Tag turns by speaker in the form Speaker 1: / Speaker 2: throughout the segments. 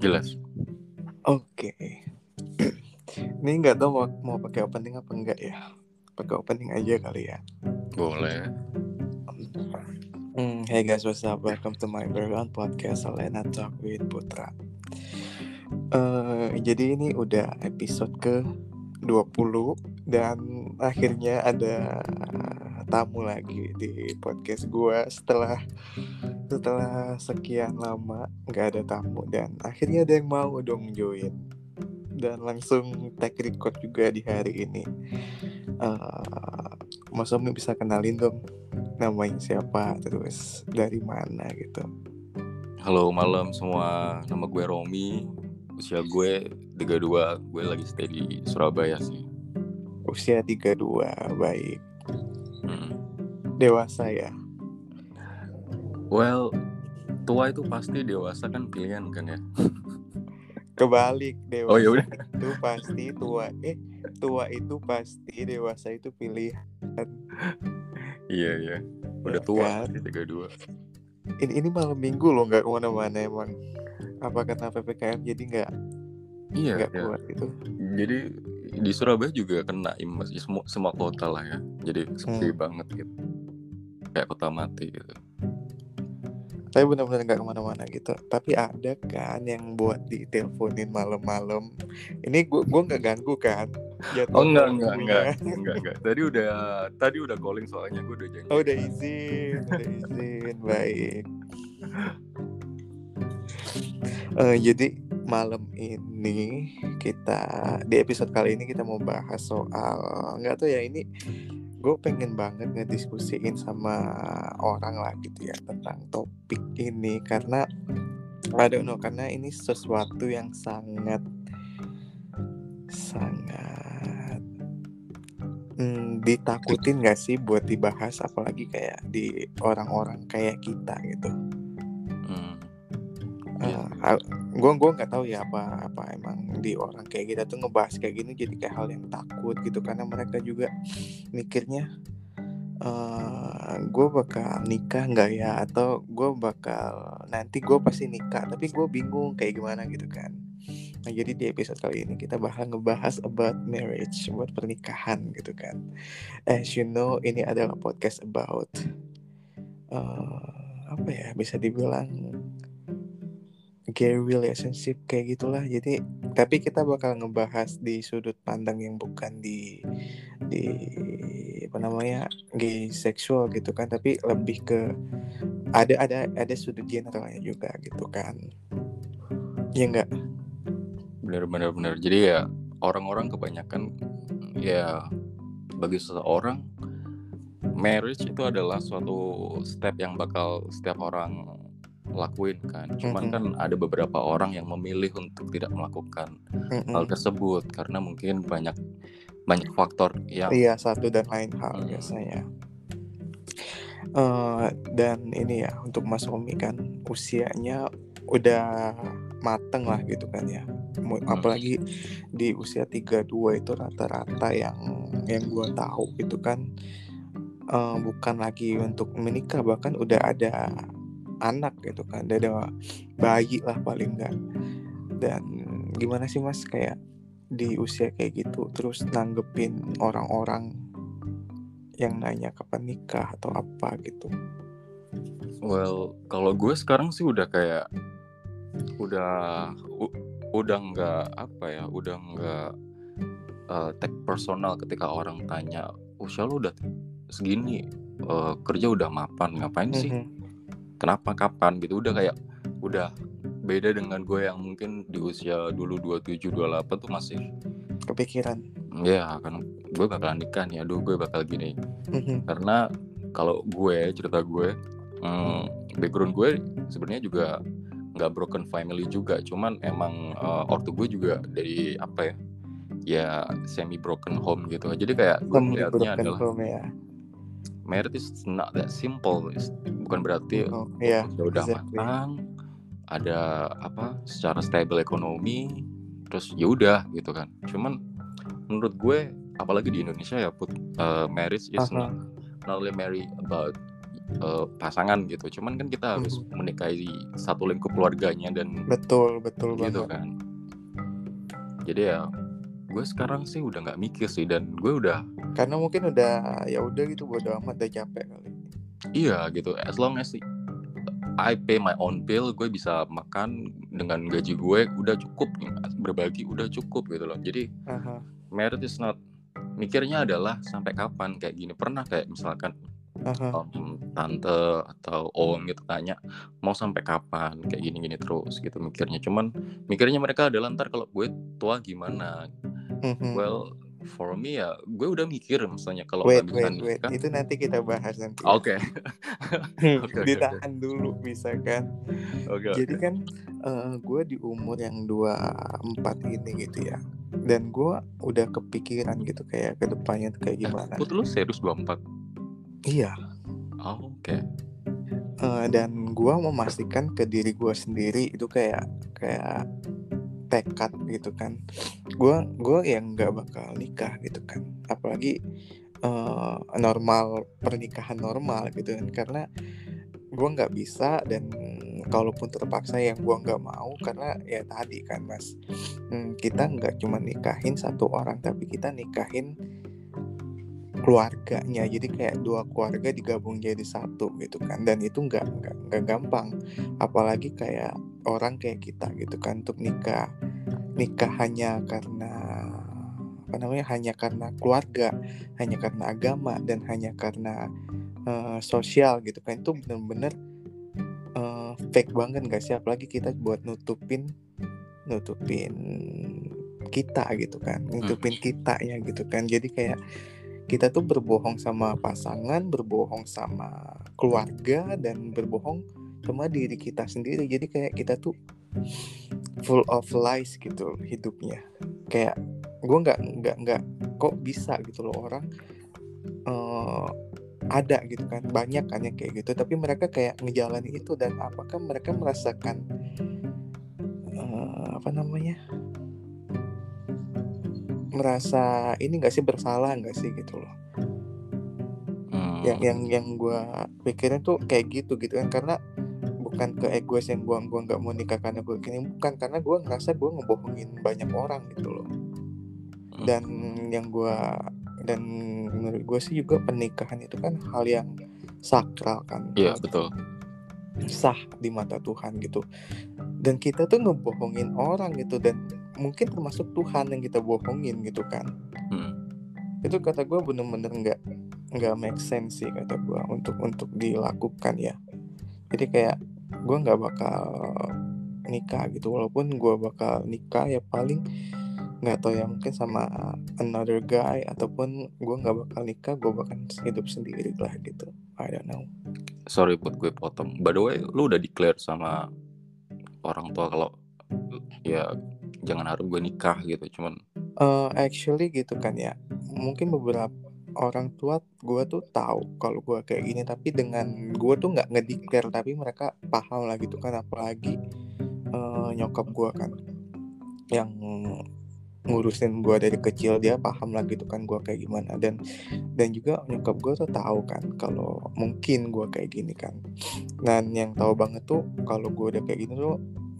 Speaker 1: Jelas.
Speaker 2: Oke. Ini nggak tahu mau mau pakai opening apa enggak ya? Pakai opening aja kali ya.
Speaker 1: Boleh.
Speaker 2: Hmm, hey guys, what's up? Welcome to my very own podcast Selena Talk with Putra. Eh, jadi ini udah episode ke 20 dan akhirnya ada tamu lagi di podcast gua setelah setelah sekian lama nggak ada tamu dan akhirnya ada yang mau dong join dan langsung tag record juga di hari ini. Eh, Mas Omi bisa kenalin dong namanya siapa terus dari mana gitu.
Speaker 1: Halo malam semua. Nama gue Romi. Usia gue 32. Gue lagi stay di Surabaya sih.
Speaker 2: Usia 32, baik.
Speaker 1: Hmm.
Speaker 2: Dewasa ya.
Speaker 1: Well, tua itu pasti dewasa kan pilihan kan ya.
Speaker 2: Kebalik dewasa
Speaker 1: Oh ya udah.
Speaker 2: itu pasti tua eh tua itu pasti dewasa itu pilihan.
Speaker 1: Iya iya. Udah
Speaker 2: Ya
Speaker 1: tua
Speaker 2: kan?
Speaker 1: sih 32.
Speaker 2: Ini ini malam minggu loh nggak ke mana-mana emang. Apa karena ppkm jadi nggak
Speaker 1: Iya.
Speaker 2: nggak
Speaker 1: iya.
Speaker 2: kuat itu?
Speaker 1: Jadi di Surabaya juga kena imbas semua semua kota lah ya. Jadi sepi
Speaker 2: Hmm.
Speaker 1: banget gitu. Kayak kota mati gitu.
Speaker 2: Tapi benar-benar nggak ke mana-mana gitu. Tapi ada kan yang buat diteleponin malam-malam. Ini gua gua nggak ganggu kan? Jadwal
Speaker 1: Oh enggak enggak enggak enggak enggak. Tadi udah tadi udah calling soalnya gue udah janji.
Speaker 2: Oh udah izin, udah izin, baik. Eh, jadi malam ini kita di episode kali ini kita mau bahas soal nggak tahu ya ini gue pengen banget ngediskusiin sama orang lah gitu ya tentang topik ini karena don't know karena ini sesuatu yang sangat sangat hmm, ditakutin gak sih buat dibahas apalagi kayak di orang-orang kayak kita gitu. Gue gue nggak tahu ya apa apa emang di orang kayak kita tuh ngebahas kayak gini jadi kayak hal yang takut gitu. Karena mereka juga mikirnya eh gue bakal nikah nggak ya? Atau gue bakal nanti gue pasti nikah tapi gue bingung kayak gimana gitu kan. Nah jadi di episode kali ini kita bakal ngebahas about marriage buat pernikahan gitu kan. As you know ini adalah podcast about eh apa ya bisa dibilang gay relationship kayak gitulah. Jadi tapi kita bakal ngebahas di sudut pandang yang bukan di di apa namanya gay seksual gitu kan. Tapi lebih ke ada ada ada sudut generalnya juga gitu kan. Ya enggak
Speaker 1: bener bener bener. Jadi ya orang-orang kebanyakan ya bagi seseorang marriage itu adalah suatu step yang bakal setiap orang lakuin kan cuman
Speaker 2: Mm-mm.
Speaker 1: kan ada beberapa orang yang memilih untuk tidak melakukan
Speaker 2: Mm-mm.
Speaker 1: hal tersebut karena mungkin banyak banyak faktor yang
Speaker 2: iya satu dan lain hal
Speaker 1: Hmm.
Speaker 2: biasanya Eh, dan ini ya untuk Mas Omi kan usianya udah mateng lah gitu kan ya
Speaker 1: Hmm.
Speaker 2: apalagi di usia 32 itu rata-rata yang yang gua tahu itu kan eh, bukan lagi untuk menikah bahkan udah ada anak gitu kan. Ada bayi lah paling enggak dan gimana sih mas kayak di usia kayak gitu terus nanggepin orang-orang yang nanya kapan nikah atau apa gitu?
Speaker 1: Well kalau gue sekarang sih udah kayak udah udah nggak apa ya udah nggak uh, take personal ketika orang tanya usia lu udah segini uh, kerja udah mapan ngapain sih?
Speaker 2: Mhm.
Speaker 1: Kenapa kapan gitu. Udah kayak udah beda dengan gue yang mungkin di usia dulu 27 28 tuh masih
Speaker 2: kepikiran.
Speaker 1: Ya kan gue bakal nikah nih. Aduh gue bakal gini.
Speaker 2: Mhm.
Speaker 1: karena kalau gue cerita gue hmm, background gue sebenarnya juga nggak broken family juga. Cuman emang eh, ortu gue juga dari apa ya ya semi broken home gitu. Jadi kayak gue melihatnya
Speaker 2: broken
Speaker 1: adalah
Speaker 2: home ya
Speaker 1: marriage is not that simple It's- bukan berarti
Speaker 2: oh, ya
Speaker 1: udah
Speaker 2: exactly.
Speaker 1: matang ada apa secara stable ekonomi terus ya udah gitu kan cuman menurut gue apalagi di Indonesia ya put uh, marriage is
Speaker 2: Aha.
Speaker 1: not, not only marry about uh, pasangan gitu cuman kan kita harus
Speaker 2: Mhm.
Speaker 1: menikahi satu lingkup keluarganya dan
Speaker 2: betul betul
Speaker 1: gitu
Speaker 2: banget
Speaker 1: kan jadi ya gue sekarang sih udah nggak mikir sih dan gue udah
Speaker 2: karena mungkin udah ya udah gitu bodo amat udah capek kali.
Speaker 1: Iya gitu. As long as I pay my own bill gue bisa makan dengan gaji gue udah cukup. Berbagi udah cukup gitu loh. Jadi
Speaker 2: Aha,
Speaker 1: marriage is not mikirnya adalah sampai kapan kayak gini. Pernah kayak misalkan
Speaker 2: aha.
Speaker 1: um, tante atau om gitu tanya mau sampai kapan? Kayak gini-gini terus gitu mikirnya. Cuman mikirnya mereka adalah ntar kalau gue tua gimana
Speaker 2: Mhm.
Speaker 1: well for me ya gue udah mikir misalnya kalau
Speaker 2: wait wait wait.
Speaker 1: Nikah
Speaker 2: itu nanti kita bahas nanti.
Speaker 1: Oke. Oke, oke.
Speaker 2: ditahan dulu bisa kan
Speaker 1: oke
Speaker 2: jadi kan eh, gue di umur yang 24 ini gitu ya dan gue udah kepikiran gitu kayak ke depannya tuh kayak gimana.
Speaker 1: Put lu serius 24
Speaker 2: iya.
Speaker 1: Oh, oke.
Speaker 2: Eh, dan gue memastikan ke diri gue sendiri itu kayak kayak tekad gitu kan. Gue gua yang nggak bakal nikah gitu kan. Apalagi eh, normal pernikahan normal gitu kan. Karena gue nggak bisa dan kalaupun terpaksa yang gue nggak mau karena ya tadi kan mas. Hmm, kita nggak cuma nikahin satu orang tapi kita nikahin keluarganya. Jadi kayak dua keluarga digabung jadi satu gitu kan. Dan itu nggak nggak gampang. Apalagi kayak orang kayak kita gitu kan untuk nikah nikah hanya karena apa namanya hanya karena keluarga hanya karena agama dan hanya karena eh, sosial gitu kan. Itu bener-bener eh, fake banget gak sih? Apalagi kita buat nutupin nutupin kita gitu kan. Nutupin kita ya gitu kan. Jadi kayak kita tuh berbohong sama pasangan berbohong sama keluarga dan berbohong sama diri kita sendiri. Jadi kayak kita tuh full of lies gitu hidupnya. Kayak gue nggak nggak nggak kok bisa gitu loh orang eh, ada gitu kan banyak kan yang kayak gitu. Tapi mereka kayak ngejalani itu dan apakah mereka merasakan eh, apa namanya merasa ini gak sih bersalah gak sih gitu loh.
Speaker 1: Hmm,
Speaker 2: yang yang yang gue pikirin tuh kayak gitu gitu kan. Karena bukan ke egois yang gue gua nggak mau nikah karena gue gini bukan. Karena gue ngerasa gue ngebohongin banyak orang gitu loh.
Speaker 1: Hmm,
Speaker 2: dan yang gue dan menurut gue sih juga pernikahan itu kan hal yang sakral kan.
Speaker 1: Iya
Speaker 2: hal
Speaker 1: betul.
Speaker 2: Sah di mata Tuhan gitu. Dan kita tuh ngebohongin orang gitu dan mungkin termasuk Tuhan yang kita bohongin gitu kan.
Speaker 1: Hmm,
Speaker 2: itu kata gue bener-bener nggak nggak make sense sih kata gue untuk untuk dilakukan ya. Jadi kayak gue nggak bakal nikah gitu walaupun gue bakal nikah ya paling nggak tahu ya mungkin sama another guy ataupun gue nggak bakal nikah gue bakal hidup sendiri lah gitu. I don't know.
Speaker 1: Sorry buat gue potong. By the way lu udah declare sama orang tua kalau ya jangan harap gue nikah gitu. Cuman
Speaker 2: Eh, actually gitu kan ya mungkin beberapa orang tua gue tuh tahu kalau gue kayak gini tapi dengan gue tuh nggak ngedeclare tapi mereka paham lah gitu kan apalagi eh, nyokap gue kan. Yang ngurusin gue dari kecil dia paham lah gitu kan gue kayak gimana. Dan dan juga nyokap gue tuh tahu kan kalau mungkin gue kayak gini kan. Dan yang tahu banget tuh kalau gue udah kayak gini tuh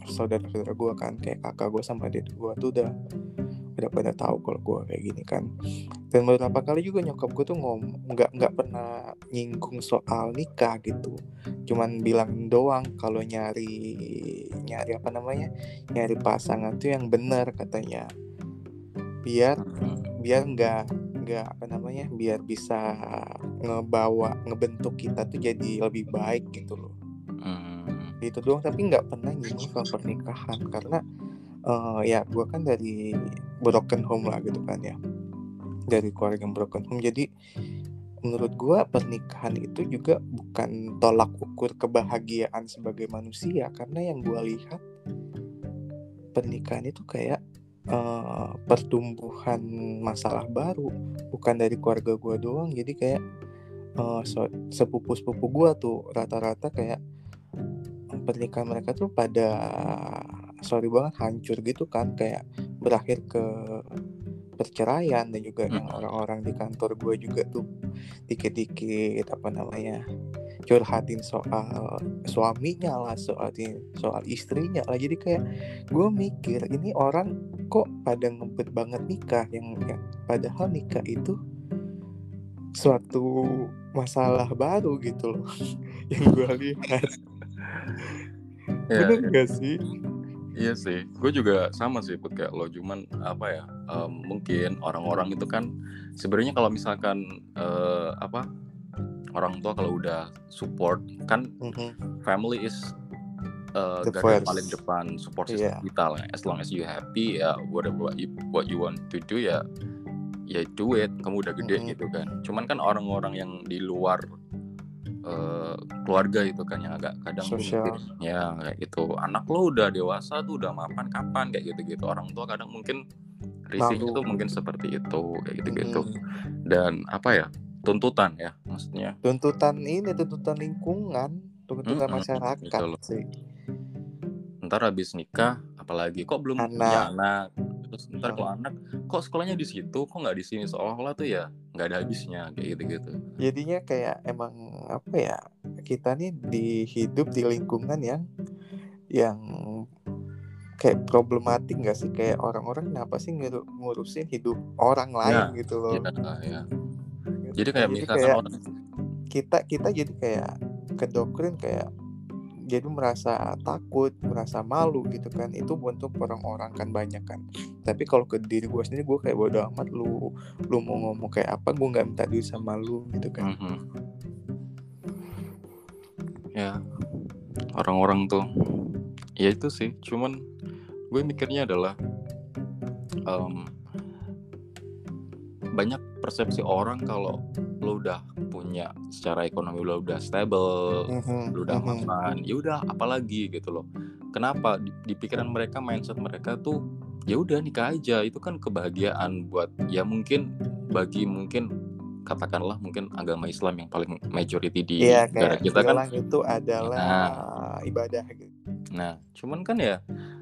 Speaker 2: saudara-saudara gue kan kayak kakak gue sama adik gue tuh udah udah pada tahu kalau gue kayak gini kan. Dan beberapa kali juga nyokap gue tuh ngom nggak nggak pernah nyinggung soal nikah gitu. Cuman bilang doang kalau nyari nyari apa namanya nyari pasangan tuh yang benar katanya. Biar
Speaker 1: hmm,
Speaker 2: biar nggak nggak apa namanya biar bisa ngebawa ngebentuk kita tuh jadi lebih baik gitu loh itu doang tapi nggak pernah nyinggung soal pernikahan. Karena eh, ya gue kan dari broken home lah gitu kan ya. Dari keluarga yang broken home. Jadi menurut gue pernikahan itu juga bukan tolak ukur kebahagiaan sebagai manusia. Karena yang gue lihat pernikahan itu kayak eh, pertumbuhan masalah baru. Bukan dari keluarga gue doang. Jadi kayak eh, so- sepupu-sepupu gue tuh rata-rata kayak pernikahan mereka tuh pada sorry banget hancur gitu kan kayak berakhir ke perceraian dan juga yang
Speaker 1: Hmm.
Speaker 2: orang-orang di kantor gue juga tuh dikit-dikit apa namanya curhatin soal suaminya lah soal soal istrinya lah. Jadi kayak gue mikir ini orang kok pada ngebet banget nikah yang, yang padahal nikah itu suatu masalah baru gitu loh. Yang gue lihat
Speaker 1: ya,
Speaker 2: bener gak sih
Speaker 1: Iya sih, gue juga sama sih Put, kayak lo cuman apa ya um, mungkin orang-orang itu kan sebenarnya kalau misalkan uh, apa orang tua kalau udah support kan
Speaker 2: Mhm.
Speaker 1: family is uh,
Speaker 2: The
Speaker 1: garda
Speaker 2: first.
Speaker 1: paling depan support system
Speaker 2: Iya.
Speaker 1: kita lah. As long as you happy ya whatever what you, what you want to do ya ya do it. Kamu udah gede
Speaker 2: Mhm.
Speaker 1: gitu kan. Cuman kan orang-orang yang di luar uh, keluarga itu kan yang agak kadang
Speaker 2: Sosial.
Speaker 1: mungkin ya kayak gitu. Anak lo udah dewasa tuh udah mapan kapan kayak gitu-gitu. Orang tua kadang mungkin risihnya tuh mungkin seperti itu kayak gitu-gitu.
Speaker 2: Mhm.
Speaker 1: Dan apa ya? Tuntutan ya maksudnya.
Speaker 2: tuntutan ini tuntutan lingkungan tuntutan
Speaker 1: Mm-mm,
Speaker 2: masyarakat
Speaker 1: gitu loh.
Speaker 2: sih
Speaker 1: ntar habis nikah apalagi kok belum punya anak terus ntar kalau
Speaker 2: Hmm.
Speaker 1: anak kok sekolahnya di situ kok nggak di sini seolah-olah tuh ya nggak ada habisnya kayak gitu gitu
Speaker 2: jadinya kayak emang apa ya kita nih di hidup di lingkungan yang yang kayak problematik nggak sih? Kayak orang-orang kenapa sih nguru- ngurusin hidup orang lain gitu loh?
Speaker 1: Ya, ya. Jadi kayak
Speaker 2: Jadi
Speaker 1: misalkan
Speaker 2: kayak
Speaker 1: orang
Speaker 2: kita kita jadi kayak kedoktrin kayak jadi merasa takut merasa malu gitu kan. Itu untuk orang-orang kan banyak kan. Tapi kalau ke diri gue sendiri gue kayak bodo amat lu lu mau ngomong kayak apa gue nggak minta duit sama lu gitu kan.
Speaker 1: Mhm. ya orang-orang tuh ya itu sih. Cuman gue mikirnya adalah em, banyak persepsi orang kalau lo udah punya secara ekonomi lo udah stable
Speaker 2: Mhm,
Speaker 1: lu udah
Speaker 2: mhm.
Speaker 1: mapan ya udah apalagi gitu loh. Kenapa? Di, di pikiran mereka mindset mereka tuh ya udah nikah aja. Itu kan kebahagiaan buat ya mungkin bagi mungkin katakanlah mungkin agama Islam yang paling majority di
Speaker 2: Iya
Speaker 1: negara kita kan.
Speaker 2: itu adalah ibadah gitu.
Speaker 1: nah cuman kan ya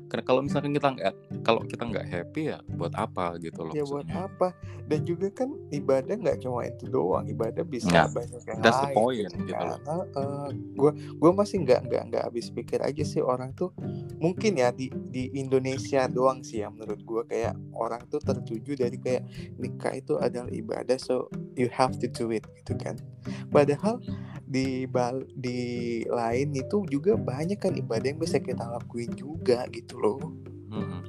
Speaker 1: karena kalau misalkan kita nggak kalau kita nggak happy ya buat apa gitu loh
Speaker 2: Ya buat apa? Dan juga kan ibadah nggak cuma itu doang, ibadah bisa
Speaker 1: Nah,
Speaker 2: banyak yang
Speaker 1: that's the
Speaker 2: lain.
Speaker 1: point gitu
Speaker 2: kan.
Speaker 1: loh.
Speaker 2: Gua gua masih nggak nggak nggak habis pikir aja sih orang tuh mungkin ya di di Indonesia doang sih ya menurut gua kayak orang tuh tertuju dari kayak nikah itu adalah ibadah so you have to do it gitu kan. Padahal di bal di lain itu juga banyak kan ibadah yang bisa kita lakuin juga gitu loh.
Speaker 1: Mhm.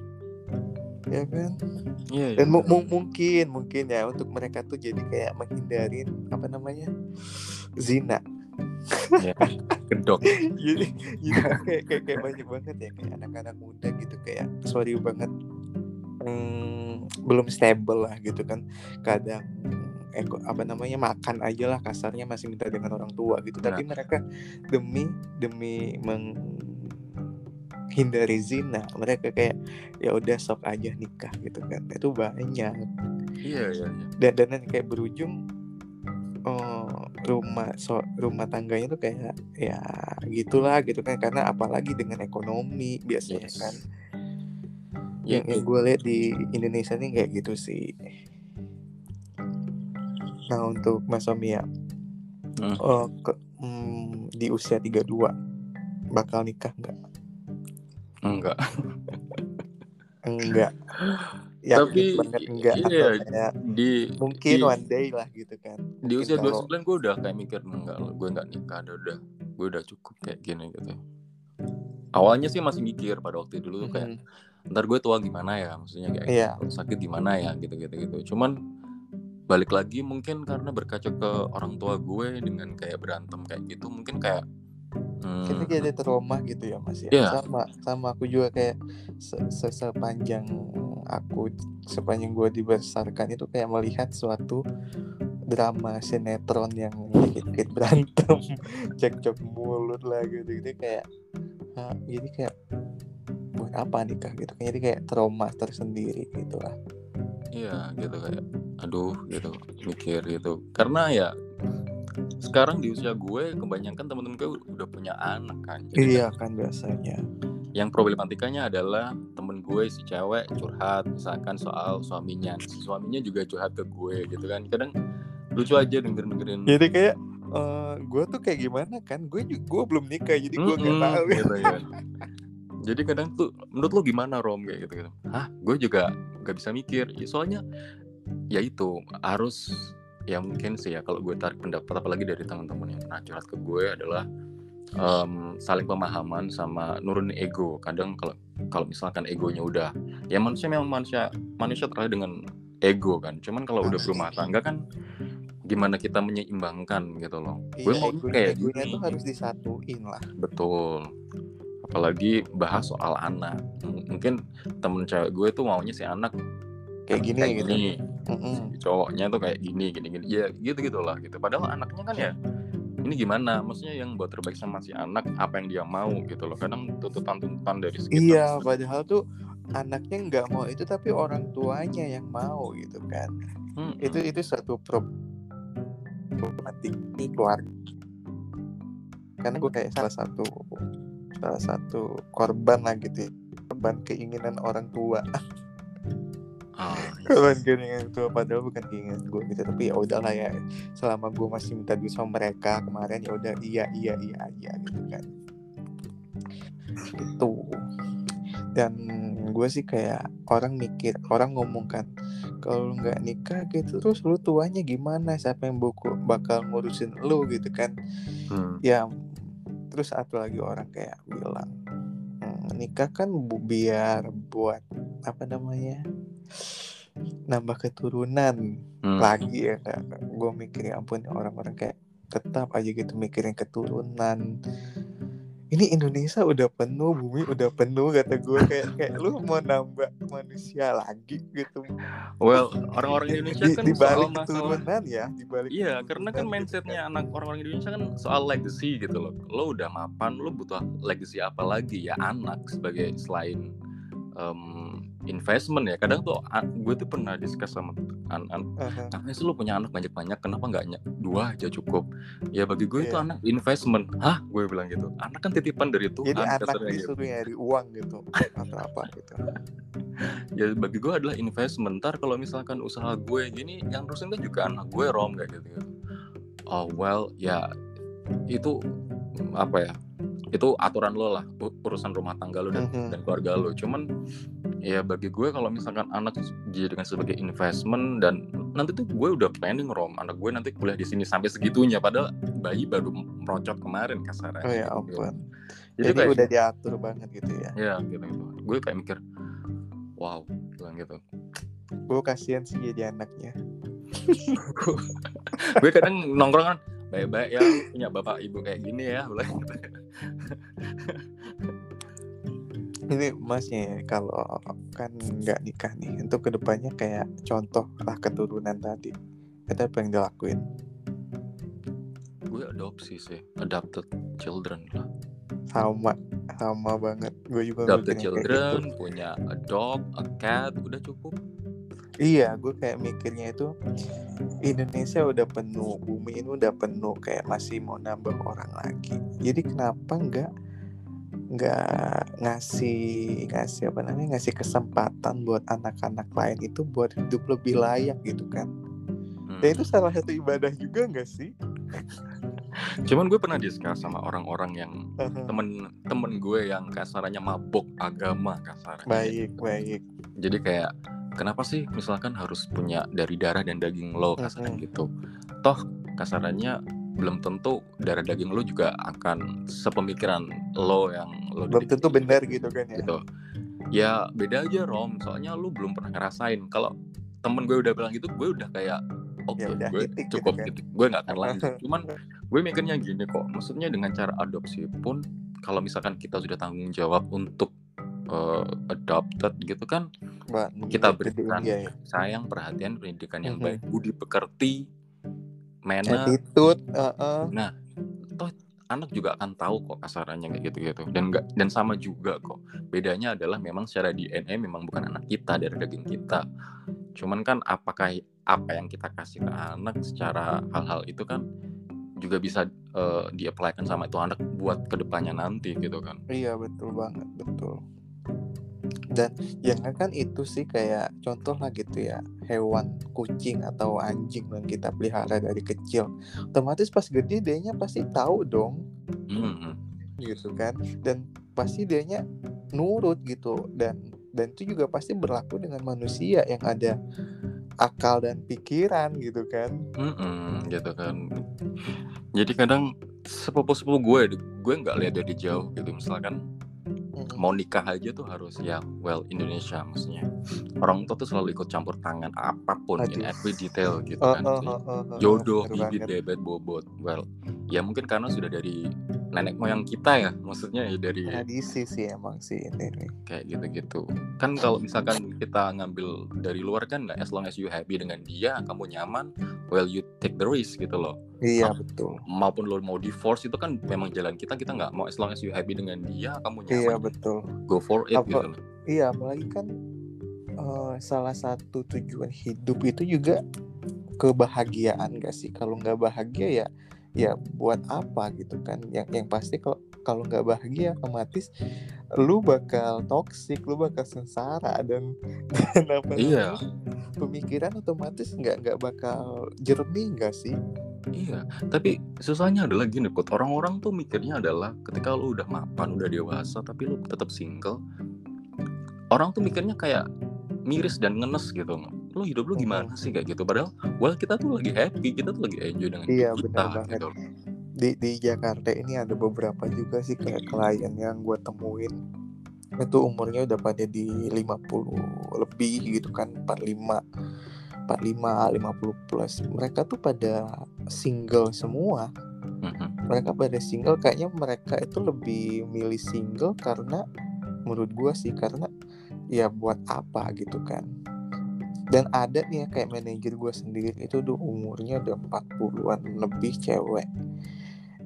Speaker 2: ya kan?
Speaker 1: Iya, iya.
Speaker 2: dan mu- mungkin mungkin ya untuk mereka tuh jadi kayak menghindarin apa namanya zina.
Speaker 1: Ya, kedok
Speaker 2: jadi jadi kayak, kayak kayak banyak banget ya kayak anak-anak muda gitu kayak sorry banget hmm, belum stable lah gitu kan. Kadang eko apa namanya makan aja lah kasarnya masih minta dengan orang tua gitu. Tapi mereka demi demi menghindari zina mereka kayak ya udah sok aja nikah gitu kan. Itu banyak.
Speaker 1: Iya iya iya.
Speaker 2: Dan dan kayak berujung oh, rumah so rumah tangganya tuh kayak ya gitulah gitu kan. Karena apalagi dengan ekonomi biasanya
Speaker 1: Yes.
Speaker 2: kan.
Speaker 1: Iya,
Speaker 2: yang, yang gue lihat di Indonesia nih kayak gitu sih nah untuk Mas Omia
Speaker 1: Hmm.
Speaker 2: oh, ke- hmm, di usia 32 bakal nikah nggak?
Speaker 1: Enggak.
Speaker 2: Enggak. Yakin
Speaker 1: Tapi,
Speaker 2: banget enggak
Speaker 1: iya,
Speaker 2: kayak
Speaker 1: di
Speaker 2: mungkin
Speaker 1: di,
Speaker 2: one day lah gitu kan.
Speaker 1: Di usia
Speaker 2: kalau-
Speaker 1: 29 gue udah kayak mikir enggak gue nggak nikah udah udah gue udah cukup kayak gini gitu. Awalnya sih masih mikir pada waktu dulu tuh kayak
Speaker 2: Mhm.
Speaker 1: ntar gue tua gimana ya maksudnya kayak kalau sakit gimana ya gitu gitu gitu cuman balik lagi mungkin karena berkaca ke orang tua gue dengan kayak berantem kayak gitu mungkin kayak hmm,
Speaker 2: kita jadi trauma gitu ya mas ya.
Speaker 1: Iya.
Speaker 2: sama sama aku juga kayak se se- sepanjang aku sepanjang gue dibesarkan itu kayak melihat suatu drama sinetron yang dikit-dikit berantem cekcok mulut lah gitu. Gitu kayak ah, jadi kayak buat apa nikah? gitu jadi kayak trauma tersendiri gitu lah.
Speaker 1: Iya gitu kayak aduh gitu. Mikir gitu. Karena ya sekarang di usia gue kebanyakan temen-temen gue udah punya anak kan. Jadi
Speaker 2: iya kan biasanya.
Speaker 1: yang problematikanya adalah temen gue si cewek curhat misalkan soal suaminya. Si suaminya juga curhat ke gue gitu kan. Kadang lucu aja denger dengerin
Speaker 2: jadi kayak eh gue tuh kayak gimana kan? Gue gue belum nikah jadi gue nggak
Speaker 1: Mm-mm,
Speaker 2: tahu.
Speaker 1: gitu ya. Jadi kadang tuh menurut lo gimana Rom kayak gitu gitu. Hah, gue juga gak bisa mikir. Ya, soalnya ya itu harus ya mungkin sih ya kalau gue tarik pendapat apalagi dari teman-teman yang pernah curhat ke gue adalah em, saling pemahaman sama nurunin ego. Kadang kalau kalau misalkan egonya udah ya manusia memang manusia manusia terlahir dengan ego kan. Cuman kalau udah berumah tangga kan gimana kita menyeimbangkan gitu loh. gue
Speaker 2: iya
Speaker 1: mau
Speaker 2: ego
Speaker 1: kayak
Speaker 2: egonya
Speaker 1: gini.
Speaker 2: tuh harus disatuin lah
Speaker 1: Betul. Apalagi bahas soal anak. M- Mungkin temen cewek gue tuh maunya si anak
Speaker 2: kayak gini
Speaker 1: kayak
Speaker 2: gitu
Speaker 1: gini.
Speaker 2: Mm-mm.
Speaker 1: Cowoknya tuh kayak gini, gini, gini. Ya gitu gitulah gitu. Padahal anaknya kan ya ini gimana? Maksudnya yang buat terbaik sama si anak apa yang dia mau gitu loh. Kadang tuntutan-tuntutan dari sekitar.
Speaker 2: iya padahal tuh anaknya nggak mau itu tapi orang tuanya yang mau gitu kan
Speaker 1: Mm-mm.
Speaker 2: itu itu satu pro- problematik di keluarga karena gue kayak salah satu salah satu korban lah gitu ya. korban keinginan orang tua
Speaker 1: Ah,
Speaker 2: korban keinginan orang tua padahal bukan keinginan gue gitu tapi ya udahlah ya selama gue masih minta duit sama mereka kemarin ya udah iya iya iya aja gitu kan. Itu dan gue sih kayak orang mikir orang ngomong kan kalau lu nggak nikah gitu terus lu tuanya gimana? Siapa yang buku bakal ngurusin lu? Gitu kan.
Speaker 1: Hmm.
Speaker 2: ya terus satu lagi orang kayak bilang "Hmm, nikah kan bu- biar buat apa namanya nambah keturunan
Speaker 1: Hmm.
Speaker 2: lagi ya gue mikir ya ampun orang-orang kayak tetap aja gitu mikirin keturunan. Ini Indonesia udah penuh bumi udah penuh kata gue kayak kayak lu mau nambah manusia lagi gitu.
Speaker 1: Well, orang-orang Indonesia
Speaker 2: di,
Speaker 1: kan
Speaker 2: di
Speaker 1: soal
Speaker 2: balik
Speaker 1: masalah
Speaker 2: keturunan ya di balik
Speaker 1: Iya, karena kan
Speaker 2: keturunan gitu.
Speaker 1: mindsetnya anak orang-orang Indonesia kan soal legacy gitu loh. Lo udah mapan, lo butuh legacy apa lagi? Ya anak sebagai selain em, investment ya. Kadang tuh gue tuh pernah discuss sama an an sih lo punya anak banyak-banyak? Kenapa nggak dua aja cukup? Ya bagi gue itu
Speaker 2: Iya.
Speaker 1: anak investment. Hah? Gue bilang gitu. Anak kan titipan dari Tuhan.
Speaker 2: jadi anak
Speaker 1: gitu.
Speaker 2: disuruh nyari uang gitu atau apa gitu
Speaker 1: Ya bagi gue adalah investment. Ntar kalau misalkan usaha gue gini, yang terusin kan juga anak gue rom kayak gitu. -gitu. Oh well, ya itu apa ya? Itu aturan lo lah, urusan rumah tangga lo dan,
Speaker 2: Mhm.
Speaker 1: dan keluarga lo. Cuman ya bagi gue kalau misalkan anak dijadikan sebagai investment dan nanti tuh gue udah planning rom anak gue nanti kuliah di sini sampai segitunya padahal bayi baru merocot kemarin kasarnya.
Speaker 2: oh ya
Speaker 1: gitu. Jadi,
Speaker 2: jadi
Speaker 1: kayak
Speaker 2: udah diatur banget gitu ya
Speaker 1: ya gitu gitu. Gue kayak mikir, wow, bilang gitu.
Speaker 2: gue kasihan sih jadi anaknya
Speaker 1: gue kadang nongkrong kan baik-baik ya punya bapak ibu kayak gini ya bilang
Speaker 2: ini masnya ya kalau kan nggak nikah nih untuk ke depannya kayak contoh lah keturunan tadi. Itu apa yang dilakuin?
Speaker 1: Gue adopsi sih adopted children lah.
Speaker 2: Sama sama banget. Gue juga
Speaker 1: adopted children
Speaker 2: gitu.
Speaker 1: punya a dog a cat udah cukup.
Speaker 2: Iya gue kayak mikirnya itu Indonesia udah penuh bumi ini udah penuh kayak masih mau nambah orang lagi. Jadi kenapa nggak nggak ngasih ngasih apa namanya ngasih kesempatan buat anak-anak lain itu buat hidup lebih layak gitu kan.
Speaker 1: Hmm.
Speaker 2: dan itu salah satu ibadah juga nggak sih?
Speaker 1: Cuman gue pernah discuss sama orang-orang yang temen temen gue yang kasarannya mabok agama kasarnya
Speaker 2: baik baik.
Speaker 1: Jadi kayak kenapa sih misalkan harus punya dari darah dan daging lo? kasarnya
Speaker 2: Mhm.
Speaker 1: gitu. Toh kasarannya belum tentu darah daging lo juga akan sepemikiran lo yang lo
Speaker 2: belum tentu benar gitu kan ya.
Speaker 1: gitu. Ya beda aja rom. Soalnya lu belum pernah ngerasain. Kalau temen gue udah bilang gitu gue udah kayak oke
Speaker 2: Ya udah,
Speaker 1: gue
Speaker 2: titik gitu
Speaker 1: cukup
Speaker 2: kan.
Speaker 1: gitu gue nggak akan lanjut. Cuman gue mikirnya gini kok. Maksudnya dengan cara adopsi pun kalau misalkan kita sudah tanggung jawab untuk eh, adopted gitu kan
Speaker 2: Mbak,
Speaker 1: kita berikan
Speaker 2: iya ya.
Speaker 1: sayang perhatian pendidikan yang
Speaker 2: Mhm.
Speaker 1: baik. Budi pekerti manner
Speaker 2: attitude heeh.
Speaker 1: toh anak juga akan tahu kok kasarannya kayak gitu-gitu. Dan enggak dan sama juga kok. Bedanya adalah memang secara DNA memang bukan anak kita dari daging kita. Cuman kan apakah apa yang kita kasih ke anak secara hal-hal itu kan juga bisa eh, diaplikan sama itu anak buat ke depannya nanti gitu kan.
Speaker 2: Iya betul banget betul dan jangan kan itu sih kayak contoh lah gitu ya hewan kucing atau anjing yang kita pelihara dari kecil. Otomatis pas gede dianya pasti tahu dong.
Speaker 1: Hmm.
Speaker 2: gitu kan. Dan pasti dianya nurut gitu. Dan dan itu juga pasti berlaku dengan manusia yang ada akal dan pikiran gitu kan.
Speaker 1: Mm-mm, gitu kan. Jadi kadang sepupu-sepupu gue gue nggak lihat dari jauh gitu. Misalkan mau nikah aja tuh harus ya well Indonesia maksudnya. Orang tua tuh selalu ikut campur tangan apa pun in
Speaker 2: Aduh.
Speaker 1: every detail gitu
Speaker 2: Oh,
Speaker 1: kan
Speaker 2: oh, oh, oh, oh,
Speaker 1: jodoh bibit bebet bobot well ya mungkin karena sudah dari nenek moyang kita ya maksudnya ya dari
Speaker 2: tradisi sih emang sih ini
Speaker 1: kayak gitu-gitu. Kan kalau misalkan kita ngambil dari luar kan nggak as long as you happy dengan dia kamu nyaman well you take the risk gitu loh.
Speaker 2: Iya
Speaker 1: Ah.
Speaker 2: betul.
Speaker 1: maupun lo mau divorce itu kan memang jalan kita kita nggak mau as long as you happy dengan dia kamu
Speaker 2: iya
Speaker 1: nyaman
Speaker 2: betul.
Speaker 1: go for it
Speaker 2: Apa-
Speaker 1: gitu. loh
Speaker 2: iya apalagi kan eh, salah satu tujuan hidup itu juga kebahagiaan gak sih? Kalau nggak bahagia ya ya buat apa gitu kan yang yang pasti kalau kalau nggak bahagia otomatis lu bakal toksik lu bakal sengsara dan dan apa
Speaker 1: Iya.
Speaker 2: pemikiran otomatis nggak nggak bakal jernih nggak sih
Speaker 1: Iya, tapi susahnya adalah gini, Put. Orang-orang tuh mikirnya adalah ketika lu udah mapan, udah dewasa, tapi lu tetap single, orang tuh mikirnya kayak miris dan ngenes gitu. Lu hidup lu gimana sih kayak gitu? Padahal, well kita tuh lagi happy, kita tuh lagi enjoy dengan
Speaker 2: Iya,
Speaker 1: hidup kita
Speaker 2: benar banget.
Speaker 1: gitu.
Speaker 2: di di Jakarta ini ada beberapa juga sih kayak klien yang gue temuin itu umurnya udah pada di 50 lebih gitu kan 45 45 50 plus mereka tuh pada single semua
Speaker 1: Mhm.
Speaker 2: mereka pada single kayaknya mereka itu lebih milih single karena menurut gua sih karena ya buat apa gitu kan dan ada nih ya kayak manajer gua sendiri itu udah umurnya udah 40-an lebih cewek.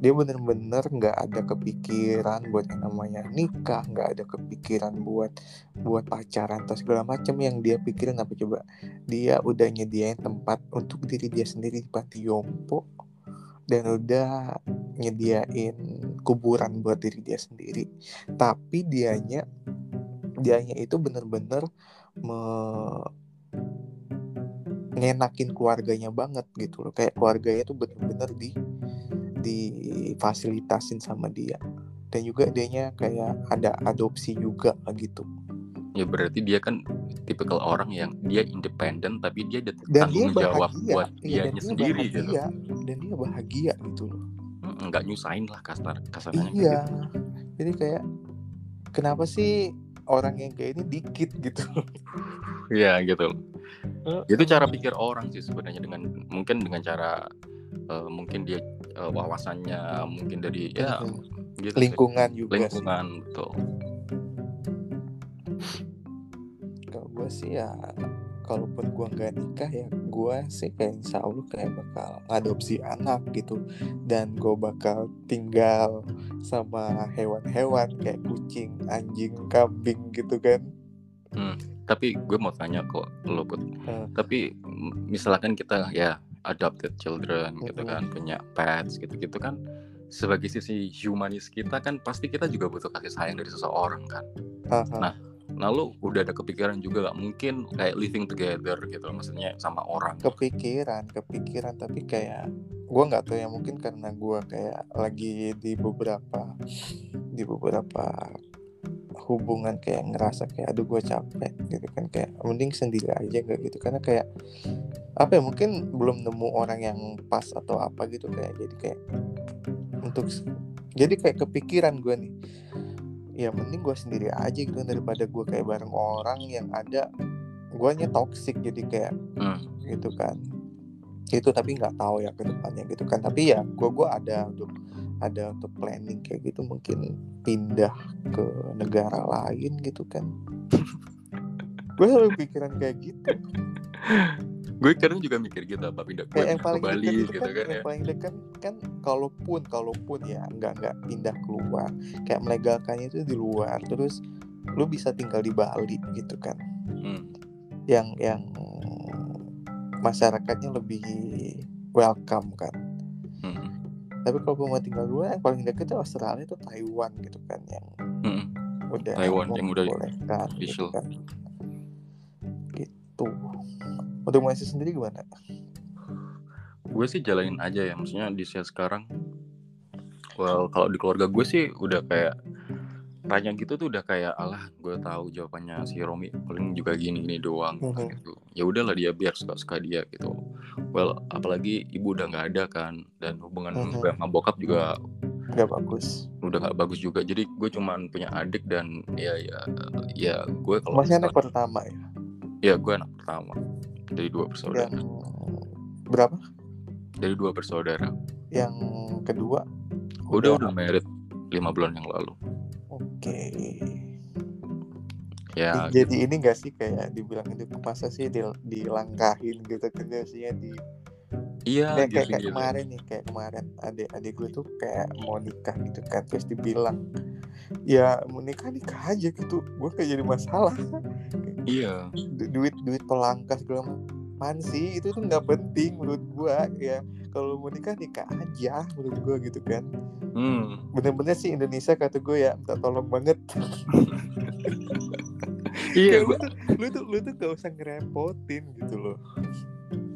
Speaker 2: Dia bener-bener nggak ada kepikiran buat yang namanya nikah nggak ada kepikiran buat buat pacaran atau segala macam yang dia pikirin apa coba? Dia udah nyediain tempat untuk diri dia sendiri di panti jompo dan udah nyediain kuburan buat diri dia sendiri. Tapi dianya dianya itu bener-bener ngenakin keluarganya banget gitu loh kayak keluarganya tuh bener-bener di difasilitasin sama dia dan juga dianya kayak ada adopsi juga gitu
Speaker 1: Ya berarti dia kan tipikal orang yang dia independen, tapi dia ada
Speaker 2: dan dia
Speaker 1: tanggung jawab
Speaker 2: bahagia
Speaker 1: buat
Speaker 2: Iya,
Speaker 1: dianya
Speaker 2: dia
Speaker 1: sendiri gitu.
Speaker 2: bahagia dan dia bahagia gitu loh
Speaker 1: Nggak nyusahin lah kasar kasarnya. kayak
Speaker 2: iya
Speaker 1: gitu.
Speaker 2: jadi kayak kenapa sih orang yang kayak ini dikit gitu
Speaker 1: Iya gitu.
Speaker 2: Eh,
Speaker 1: itu cara pikir orang sih sebenarnya dengan mungkin dengan cara eh, mungkin dia eh, wawasannya mungkin dari ya
Speaker 2: Mhm.
Speaker 1: gitu sih.
Speaker 2: lingkungan juga sih.
Speaker 1: lingkungan betul
Speaker 2: kalau gue sih ya kalaupun gue nggak nikah ya gue sih kayak insya Allah kayak bakal adopsi anak gitu dan gue bakal tinggal sama hewan-hewan kayak kucing anjing kambing gitu kan
Speaker 1: tapi gue mau tanya kok lo Put.
Speaker 2: Eh.
Speaker 1: tapi misalkan kita ya adopted children gitu
Speaker 2: Mhm.
Speaker 1: kan punya pets gitu gitu kan sebagai sisi humanis kita kan pasti kita juga butuh kasih sayang dari seseorang kan. Nah, Nah lu udah ada kepikiran juga gak mungkin kayak living together gitu maksudnya sama orang.
Speaker 2: kepikiran kepikiran tapi kayak gue nggak tahu ya mungkin karena gue kayak lagi di beberapa di beberapa hubungan kayak ngerasa kayak aduh gue capek gitu kan. Kayak mending sendiri aja gak gitu. Karena kayak apa ya mungkin belum nemu orang yang pas atau apa gitu kayak. Jadi kayak untuk jadi kayak kepikiran gue nih ya mending gue sendiri aja gitu daripada gue kayak bareng orang yang ada guanya toxic jadi kayak
Speaker 1: Hmm.
Speaker 2: gitu kan. Itu tapi nggak tahu ya ke depannya gitu kan. Tapi ya gue gua ada untuk ada untuk planning kayak gitu mungkin pindah ke negara lain gitu kan gue selalu pikiran kayak gitu
Speaker 1: Gue kadang juga mikir gitu apa pindah
Speaker 2: kayak yang
Speaker 1: ke
Speaker 2: paling
Speaker 1: Bali
Speaker 2: dekat itu
Speaker 1: gitu
Speaker 2: kan,
Speaker 1: kan
Speaker 2: yang
Speaker 1: ya.
Speaker 2: paling dekat kan kalaupun kalaupun ya nggak nggak pindah keluar kayak melegalkannya itu di luar terus lu bisa tinggal di Bali gitu kan
Speaker 1: Hmm.
Speaker 2: yang yang masyarakatnya lebih welcome kan
Speaker 1: Hmm.
Speaker 2: tapi kalau gue mau tinggal dua yang paling dekat itu Australia itu Taiwan gitu kan yang
Speaker 1: Hmm.
Speaker 2: udah
Speaker 1: Taiwan yang udah
Speaker 2: gitu
Speaker 1: official.
Speaker 2: kan gitu untuk masih sendiri gimana?
Speaker 1: Gue sih jalanin aja ya maksudnya di usia sekarang. Well kalau di keluarga gue sih udah kayak tanya gitu tuh udah kayak alah gue tahu jawabannya si Romi paling juga gini gini doang
Speaker 2: Mhm.
Speaker 1: gitu. Ya udahlah dia biar suka suka dia gitu. Well apalagi ibu udah nggak ada kan dan hubungan
Speaker 2: Mhm.
Speaker 1: gue sama bokap juga
Speaker 2: nggak bagus.
Speaker 1: udah nggak bagus juga. Jadi gue cuman punya adik dan ya ya ya gue kalau
Speaker 2: masih anak pertama ya?
Speaker 1: Ya gue anak pertama dari dua bersaudara.
Speaker 2: Yang berapa?
Speaker 1: Dari dua bersaudara.
Speaker 2: Yang kedua?
Speaker 1: Udah udah married lima bulan yang lalu.
Speaker 2: Oke.
Speaker 1: Ya
Speaker 2: jadi ini gak sih kayak dibilang itu masa sih dil- dilangkahin gitu biasanya di
Speaker 1: iya
Speaker 2: kayak, kayak,
Speaker 1: gitu,
Speaker 2: kayak
Speaker 1: gitu.
Speaker 2: kemarin nih kayak kemarin adik adik gue tuh kayak mau nikah gitu kan terus dibilang ya mau nikah nikah aja gitu. Gue kayak jadi masalah
Speaker 1: iya.
Speaker 2: Du- duit duit pelangkas segala apaan sih itu tuh nggak penting menurut gue ya. Kalau mau nikah nikah aja menurut gue gitu kan.
Speaker 1: Hmm.
Speaker 2: Bener-bener sih Indonesia kata gue ya minta tolong banget.
Speaker 1: Iya
Speaker 2: lu
Speaker 1: gue
Speaker 2: tuh lu tuh lu tuh gak usah ngerepotin gitu loh.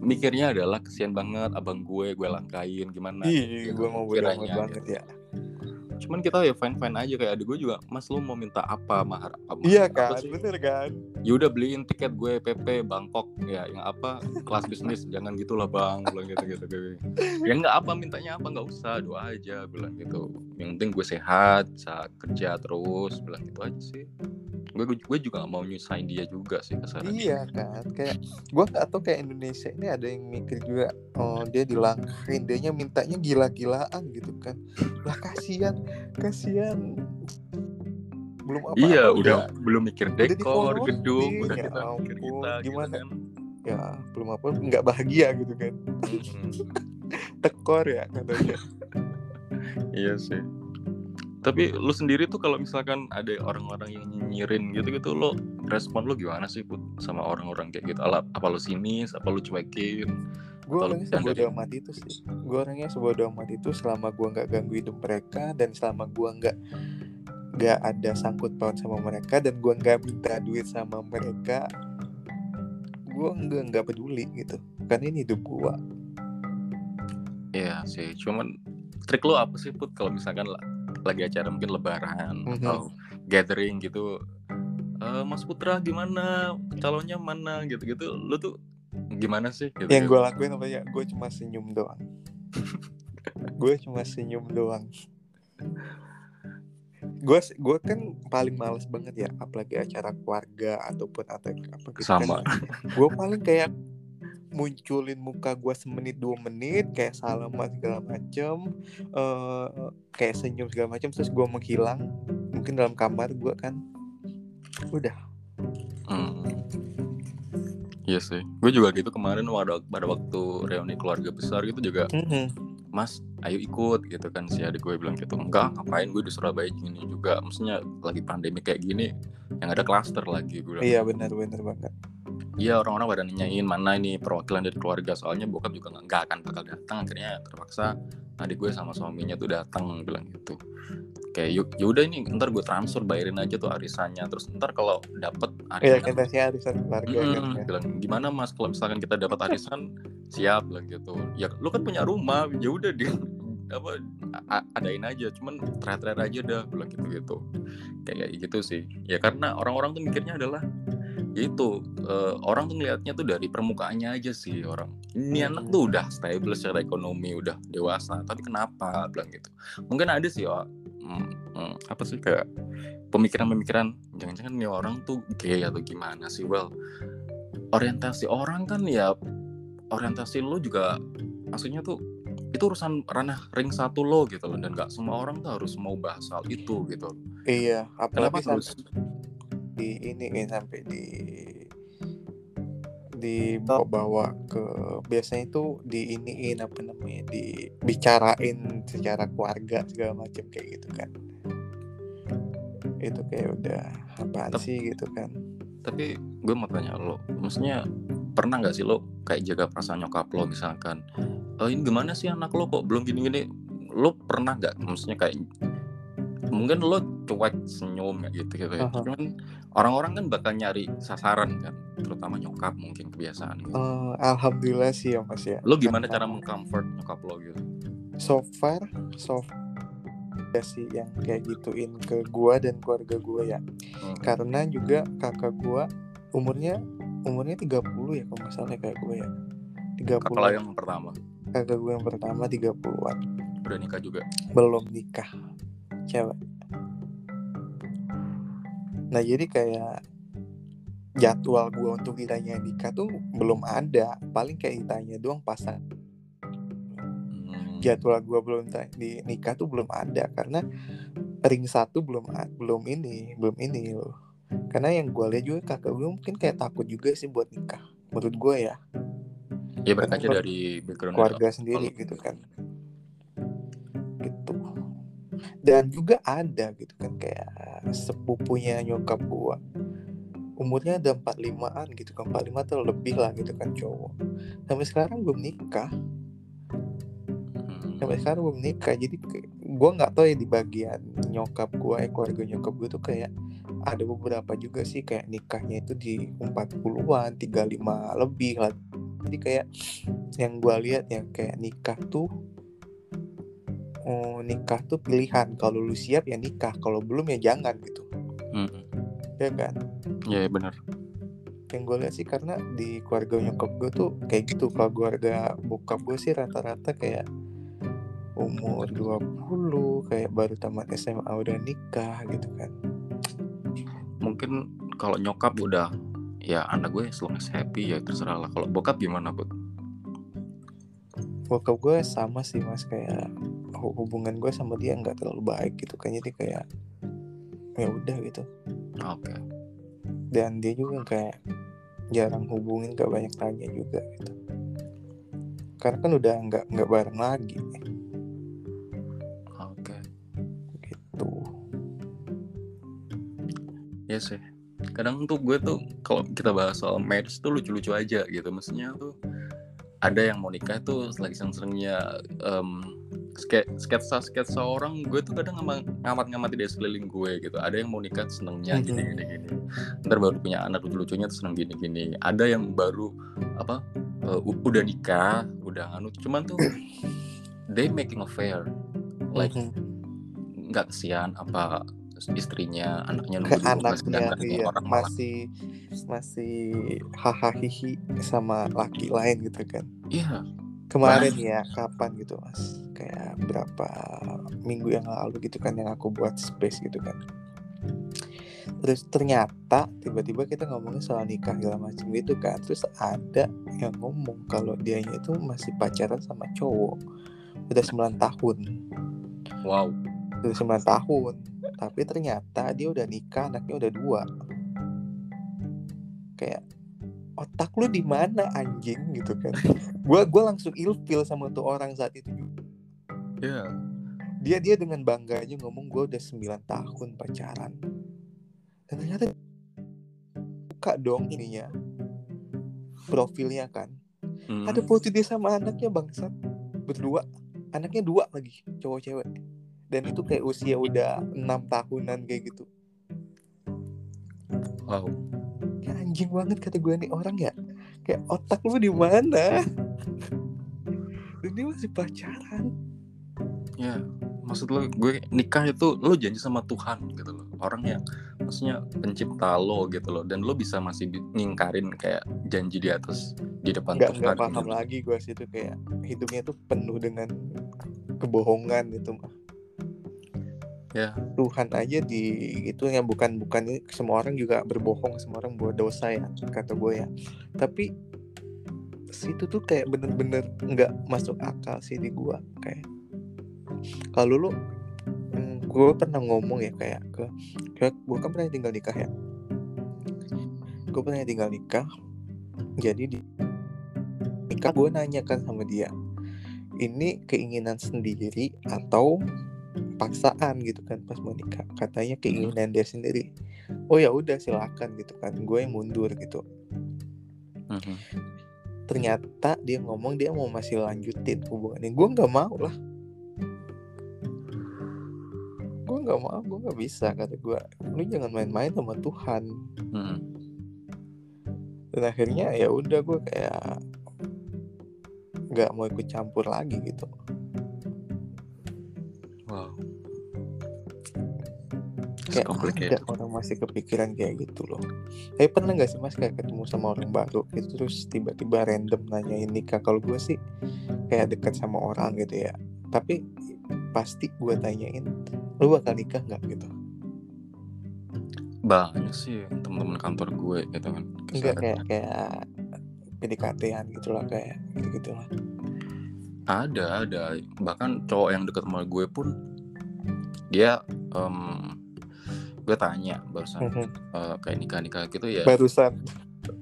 Speaker 1: Mikirnya adalah kesian banget abang gue gue langkain gimana?
Speaker 2: Ih,
Speaker 1: gitu,
Speaker 2: gue mau
Speaker 1: kiranya
Speaker 2: banget
Speaker 1: gitu.
Speaker 2: ya.
Speaker 1: Cuman kita ya fine fine aja kayak adik gue juga mas lu mau minta apa mahar apa
Speaker 2: Iya
Speaker 1: apa
Speaker 2: kan,
Speaker 1: sih?
Speaker 2: bener kan?
Speaker 1: ya udah beliin tiket gue PP Bangkok ya yang apa kelas bisnis jangan gitulah bang bilang gitu gitu gitu ya nggak apa mintanya apa nggak usah doa aja bilang gitu yang penting gue sehat bisa kerja terus bilang gitu aja sih gue gue juga gak mau nyusahin dia juga sih kasarannya
Speaker 2: Iya kan, kayak gue nggak tahu kayak Indonesia ini ada yang mikir juga, oh dia dilangkahin, dia mintanya gila-gilaan gitu kan. Lah kasihan, kasihan. Belum apa
Speaker 1: iya udah belum mikir
Speaker 2: udah
Speaker 1: dekor gedung udah
Speaker 2: ya
Speaker 1: kita mikir kita gitu
Speaker 2: gimana?
Speaker 1: kan
Speaker 2: ya belum apa nggak bahagia gitu kan. Tekor ya katanya.
Speaker 1: iya sih tapi lu sendiri tuh kalau misalkan ada orang-orang yang nyinyirin gitu-gitu lo respon lu gimana sih Put sama orang-orang kayak gitu Ala, apa lu sinis apa lu cuekin
Speaker 2: Gue orangnya
Speaker 1: bercanda
Speaker 2: sebodo amat itu sih. Gue orangnya sebodo amat itu selama gue nggak ganggu hidup mereka dan selama gue nggak nggak ada sangkut paut sama mereka dan gue nggak minta duit sama mereka, gue nggak nggak peduli gitu. Kan ini hidup gue.
Speaker 1: Iya sih, cuman trik lu apa sih Put kalau misalkan la- lagi acara mungkin lebaran
Speaker 2: Mhm.
Speaker 1: atau gathering gitu "Eh, Mas Putra gimana calonnya mana gitu-gitu lu tuh gimana sih gitu,
Speaker 2: Yang gue lakuin apa ya? Gue cuma senyum doang. gue cuma senyum doang. Gue gue kan paling males banget ya, apalagi acara keluarga ataupun atau apa gitu.
Speaker 1: sama
Speaker 2: Kan. gue paling kayak munculin muka gue semenit dua menit kayak salaman segala macem eh kayak senyum segala macem terus gue menghilang mungkin dalam kamar gue kan udah
Speaker 1: Hmm. Iya sih, gue juga gitu kemarin pada, pada waktu reuni keluarga besar gitu juga Mas, ayo ikut gitu kan si adik gue bilang gitu. Enggak, ngapain gue di Surabaya gini juga Maksudnya lagi pandemi kayak gini Yang ada klaster lagi gue bilang.
Speaker 2: Iya benar benar banget.
Speaker 1: Iya orang-orang pada nanyain mana ini perwakilan dari keluarga? Soalnya bokap juga nggak nggak akan bakal datang Akhirnya terpaksa adik gue sama suaminya tuh datang bilang gitu Kayak yuk yaudah ini ntar gue transfer bayarin aja tuh arisannya. Terus ntar kalau dapet
Speaker 2: iya
Speaker 1: arisan
Speaker 2: kita sih arisan keluarga ya.
Speaker 1: bilang gimana mas kalau misalkan kita dapat arisan siap bilang gitu. Ya lu kan punya rumah ya udah di apa adain aja cuman terakhir aja dah bilang gitu gitu. Kayak gitu sih. Ya karena orang-orang tuh mikirnya adalah ya itu eh, orang tuh ngelihatnya tuh dari permukaannya aja sih orang. Ini anak tuh udah stable secara ekonomi udah dewasa tapi kenapa bilang gitu. Mungkin ada sih oh, hmm, hmm, apa sih? Kayak pemikiran-pemikiran jangan-jangan nih orang tuh gay atau gimana sih? Well orientasi orang kan ya orientasi lo juga maksudnya tuh itu urusan ranah ring satu lo gitu loh dan nggak semua orang tuh harus mau bahas hal itu gitu
Speaker 2: iya
Speaker 1: kenapa
Speaker 2: apalagi
Speaker 1: harus
Speaker 2: sampai di ini kan sampai di dibawa ke biasanya itu di iniin apa namanya dibicarain secara keluarga segala macam kayak gitu kan. Itu kayak udah apaan
Speaker 1: Tep-
Speaker 2: sih gitu kan.
Speaker 1: Tapi gue mau tanya lo maksudnya pernah nggak sih lo kayak jaga perasaan nyokap lo misalkan eh ini gimana sih anak lo kok belum gini-gini? Lo pernah nggak? Maksudnya kayak mungkin lo cuek senyum ya gitu gitu ya.
Speaker 2: Aha.
Speaker 1: cuman orang-orang kan bakal nyari sasaran kan terutama nyokap mungkin kebiasaan gitu.
Speaker 2: Eh, alhamdulillah sih ya mas ya.
Speaker 1: Lo gimana cara mengcomfort nyokap lo gitu?
Speaker 2: So far so far sih yang kayak gituin ke gua dan keluarga gua ya.
Speaker 1: Hmm.
Speaker 2: karena juga kakak gua umurnya umurnya 30 ya kalau nggak salah kayak gue ya. 30
Speaker 1: Kepala yang pertama?
Speaker 2: Kakak gue yang pertama 30-an
Speaker 1: udah nikah juga?
Speaker 2: Belum nikah cewek. Nah jadi kayak jadwal gue untuk ditanya nikah tuh belum ada. Paling kayak ditanya doang pasang
Speaker 1: Hmm.
Speaker 2: jadwal gue belum di nikah tuh belum ada karena ring satu belum belum ini belum ini loh. Karena yang gue lihat juga kakak gue mungkin kayak takut juga sih buat nikah menurut gue ya.
Speaker 1: Ya berkaca
Speaker 2: Karena
Speaker 1: dari background
Speaker 2: keluarga sendiri gitu kan. Gitu. Dan juga ada gitu kan kayak sepupunya nyokap gua umurnya ada 45an gitu kan 45 atau lebih lah gitu kan cowok. Sampai sekarang belum nikah.
Speaker 1: Hmm.
Speaker 2: sampai sekarang belum nikah jadi gua nggak tahu ya di bagian nyokap gua eh keluarga nyokap gua tuh kayak ada beberapa juga sih kayak nikahnya itu di 40-an 35 lebih lah. Jadi kayak yang gua lihat ya kayak nikah tuh oh, nikah tuh pilihan. Kalau lu siap ya nikah kalau belum ya jangan gitu.
Speaker 1: Hmm.
Speaker 2: Ya kan?
Speaker 1: Ya ya, benar.
Speaker 2: Yang gue lihat sih karena di keluarga nyokap gue tuh kayak gitu. Kalau keluarga bokap gue sih rata-rata kayak umur 20 kayak baru tamat SMA udah nikah gitu kan.
Speaker 1: Mungkin kalau nyokap udah ya anak gue long as happy ya terserah lah. Kalau bokap gimana bud?
Speaker 2: Bokap gue sama sih mas. Kayak hu- hubungan gue sama dia nggak terlalu baik gitu kan. Jadi kayak ya udah gitu.
Speaker 1: Oke.
Speaker 2: Dan dia juga kayak jarang hubungin gak banyak tanya juga gitu. Karena kan udah nggak nggak bareng lagi.
Speaker 1: Oke.
Speaker 2: Gitu.
Speaker 1: Ya sih. Kadang tuh gue tuh kalau kita bahas soal marriage tuh lucu-lucu aja gitu. Maksudnya tuh ada yang mau nikah tuh lagi seneng-senengnya em, ske- sketsa sketsa orang gue tuh kadang ngama- ngamat-ngamati dari sekeliling gue gitu. Ada yang mau nikah senengnya gini
Speaker 2: Mhm.
Speaker 1: gini gini. Ntar baru punya anak lucu-lucunya tuh seneng gini gini ada yang baru apa eh, u- udah nikah udah nganu cuman tuh they making a fair. Like
Speaker 2: Mhm.
Speaker 1: nggak kesian apa istrinya anaknya nunggu 12
Speaker 2: anaknya
Speaker 1: sedangkan
Speaker 2: iya
Speaker 1: orang malah
Speaker 2: masih masih hahaha hihi sama laki lain gitu kan?
Speaker 1: Iya.
Speaker 2: Kemarin ya kapan gitu mas kayak berapa minggu yang lalu gitu kan yang aku buat space gitu kan. Terus ternyata tiba-tiba kita ngomongin soal nikah segala macam gitu kan. Terus ada yang ngomong kalau dianya itu masih pacaran sama cowok. Udah 9 tahun.
Speaker 1: Wow.
Speaker 2: Udah 9 tahun tapi ternyata dia udah nikah anaknya udah dua. Kayak otak lu di mana anjing? Gitu kan. Gua gua langsung ilfil sama tuh orang saat itu juga.
Speaker 1: Iya.
Speaker 2: Dia dia dengan bangganya ngomong gua udah 9 tahun pacaran. Dan ternyata buka dong ininya profilnya kan.
Speaker 1: Hmm.
Speaker 2: ada foto dia sama anaknya bangsat. Berdua. Anaknya dua lagi cowok cewek. Dan itu kayak usia udah enam tahunan kayak gitu.
Speaker 1: Wow.
Speaker 2: Kayak anjing banget kata gue nih orang ya. Kayak otak lu di mana? Dan dia masih pacaran
Speaker 1: ya maksud lo gue nikah itu lo janji sama Tuhan gitu loh. Orang yang maksudnya pencipta lo gitu loh. Dan lo bisa masih ngingkarin kayak janji di atas di depan
Speaker 2: nggak
Speaker 1: Tuhan
Speaker 2: nggak paham
Speaker 1: gitu.
Speaker 2: lagi gue situ kayak hidupnya tuh penuh dengan kebohongan gitu. Mah
Speaker 1: ya.
Speaker 2: Tuhan aja di itu yang bukan bukan semua orang juga berbohong semua orang buat dosa ya kata gue ya. Tapi situ tuh kayak bener-bener nggak masuk akal sih di gue kayak kalau lu hmm, gue pernah ngomong ya kayak ke kayak gue kan pernah tinggal nikah ya. Gue pernah tinggal nikah jadi di nikah gue nanya kan sama dia ini keinginan sendiri atau paksaan? Gitu kan pas mau nikah katanya keinginan dia sendiri. Oh ya udah silakan gitu kan gue yang mundur gitu.
Speaker 1: Mhm.
Speaker 2: ternyata dia ngomong dia mau masih lanjutin hubungannya. Gue nggak mau lah nggak mau gue nggak bisa kata gue lu jangan main-main sama Tuhan.
Speaker 1: Hmm.
Speaker 2: dan akhirnya ya udah gue kayak nggak mau ikut campur lagi gitu.
Speaker 1: Wow.
Speaker 2: Kayak ada orang masih kepikiran kayak gitu loh. Tapi pernah nggak sih mas kayak ketemu sama orang baru gitu terus tiba-tiba random nanyain nikah? Kalau gue sih kayak dekat sama orang gitu ya. Tapi pasti gue tanyain lu bakal nikah nggak gitu
Speaker 1: Banyak sih teman-teman kantor gue gitu kan.
Speaker 2: enggak kayak kayak PDKT-an gitu lah kayak gitu gitu lah
Speaker 1: Ada, ada. Bahkan cowok yang deket sama gue pun dia em, gue tanya barusan eh, kayak nikah nikah gitu ya.
Speaker 2: barusan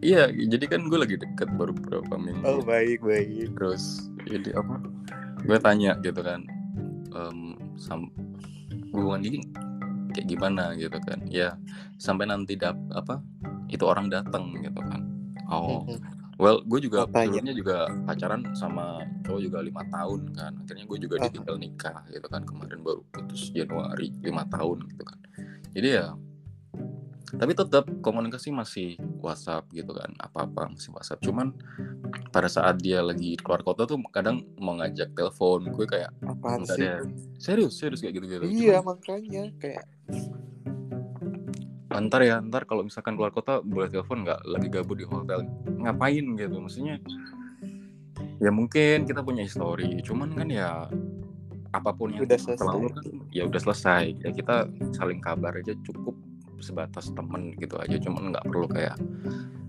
Speaker 1: Iya, jadi kan gue lagi deket baru beberapa minggu.
Speaker 2: oh baik baik
Speaker 1: Terus jadi apa? Gue tanya gitu kan. em, sam hubungan ini kayak gimana gitu kan? Ya sampai nanti dap apa? Itu orang datang gitu kan. Oh, Well, gue juga sebelumnya juga pacaran sama cowok juga lima tahun kan. Akhirnya gue juga ditinggal nikah gitu kan. Kemarin baru putus Januari lima tahun gitu kan. Jadi ya, tapi tetap komunikasi masih WhatsApp gitu kan. Apa-apa masih WhatsApp. Cuman pada saat dia lagi keluar kota tuh kadang mau ngajak telepon. Gue kayak
Speaker 2: apaan
Speaker 1: enggak
Speaker 2: sih
Speaker 1: deh. Serius, serius kayak gitu-gitu.
Speaker 2: iya makanya kayak
Speaker 1: ntar ya ntar kalau misalkan keluar kota boleh telepon nggak lagi gabut di hotel ngapain gitu maksudnya ya mungkin kita punya histori cuman kan ya apa pun yang
Speaker 2: Udah selesai.
Speaker 1: kan ya udah selesai ya kita saling kabar aja cukup sebatas temen gitu aja cuman nggak perlu kayak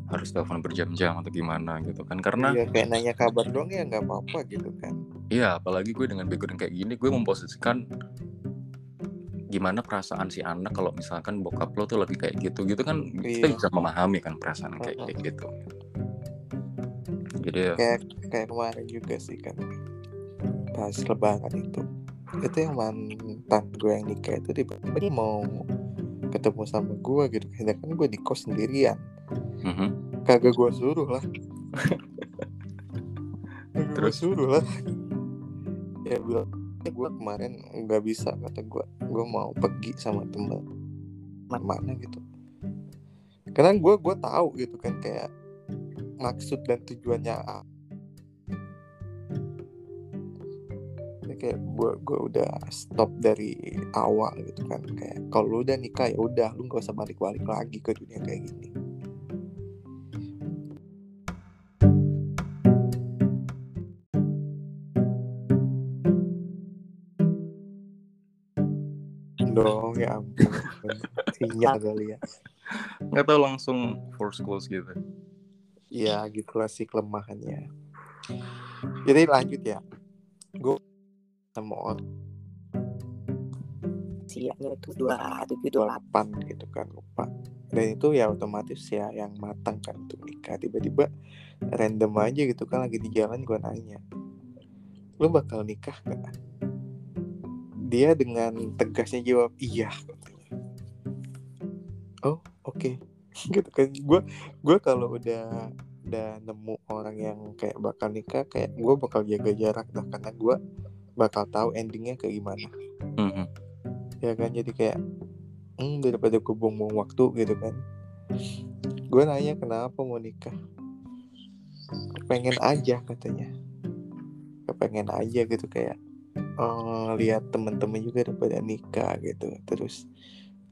Speaker 1: harus telepon berjam-jam atau gimana gitu kan. Karena
Speaker 2: iya kayak nanya kabar dong ya nggak apa-apa gitu kan.
Speaker 1: Iya, apalagi gue dengan background kayak gini, gue memposisikan gimana perasaan si anak kalau misalkan bokap lo tuh lagi kayak gitu, gitu kan kita
Speaker 2: Iya.
Speaker 1: bisa memahami kan perasaan kayak kayak gitu. Jadi ya,
Speaker 2: kayak kayak kemarin juga sih kan pas lebaran itu. Itu yang mantan gue yang nikah itu tiba-tiba dia mau ketemu sama gue gitu. Sedangkan gue di kos sendirian.
Speaker 1: Mhm.
Speaker 2: kagak gue suruh lah. Kagak
Speaker 1: Terus?
Speaker 2: suruh lah. Ya bilang "Eh, gue kemarin nggak bisa kata gue gue mau pergi sama temen. Mana gitu. Karena gue gue tahu gitu kan kayak maksud dan tujuannya apa kayak gue gue udah stop dari awal gitu kan. Kayak kalau lu udah nikah ya udah lu gak usah balik balik lagi ke dunia kayak gini. Dong ya ampun sinyal kali ya.
Speaker 1: Nggak tahu langsung force close gitu.
Speaker 2: ya gitulah sih kelemahannya. Jadi lanjut ya orang siangnya itu dua delapan gitu kan lupa. Dan itu ya otomatis ya yang matang kan untuk nikah. Tiba-tiba random aja gitu kan lagi di jalan gue nanya lu bakal nikah gak dia dengan tegasnya jawab iya katanya. Oh oke. Gitu kan. Gue gue kalau udah udah nemu orang yang kayak bakal nikah kayak gue bakal jaga jarak dah karena gue bakal tahu endingnya kayak gimana.
Speaker 1: Mhm.
Speaker 2: ya kan jadi kayak hmm, daripada gue buang-buang waktu gitu kan. Gue nanya kenapa mau nikah? Pengen aja katanya. Kepengen aja gitu kayak eh, lihat temen-temen juga udah pada nikah gitu. Terus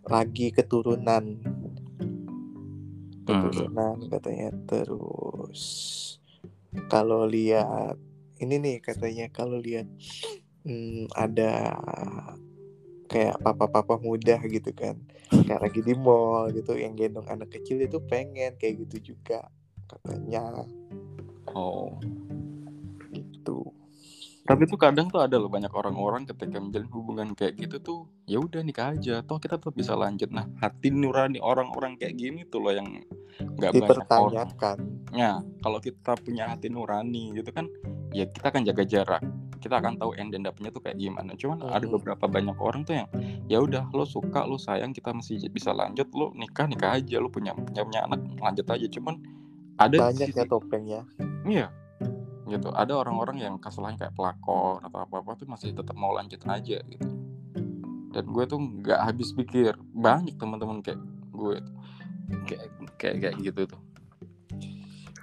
Speaker 2: lagi keturunan. Keturunan katanya. Terus kalau lihat ini nih katanya kalau lihat hmm, ada kayak papa-papa muda gitu kan kayak lagi di mall gitu yang gendong anak kecil itu pengen kayak gitu juga katanya
Speaker 1: Oh.
Speaker 2: gitu
Speaker 1: Tapi tuh kadang tuh ada loh banyak orang-orang ketika menjalin hubungan kayak gitu tuh ya udah nikah aja, toh kita tetap bisa lanjut. Nah hati nurani orang-orang kayak gini tuh loh yang nggak banyak orang. Ya, kalau kita punya hati nurani gitu kan, ya kita akan jaga jarak. Kita akan tahu end and up-nya tuh kayak gimana. Cuman ada
Speaker 2: Mhm.
Speaker 1: beberapa banyak orang tuh yang ya udah lo suka, lo sayang, kita masih bisa lanjut, lo nikah nikah aja, lo punya punya, punya anak lanjut aja. Cuman ada
Speaker 2: banyak
Speaker 1: sisi-
Speaker 2: ya topengnya
Speaker 1: Iya, gitu. Ada orang-orang yang kasulahnya kayak pelakor atau apa-apa tuh masih tetap mau lanjut aja gitu. dan gue tuh nggak habis pikir banyak teman-teman kayak gue kayak kayak kayak gitu tuh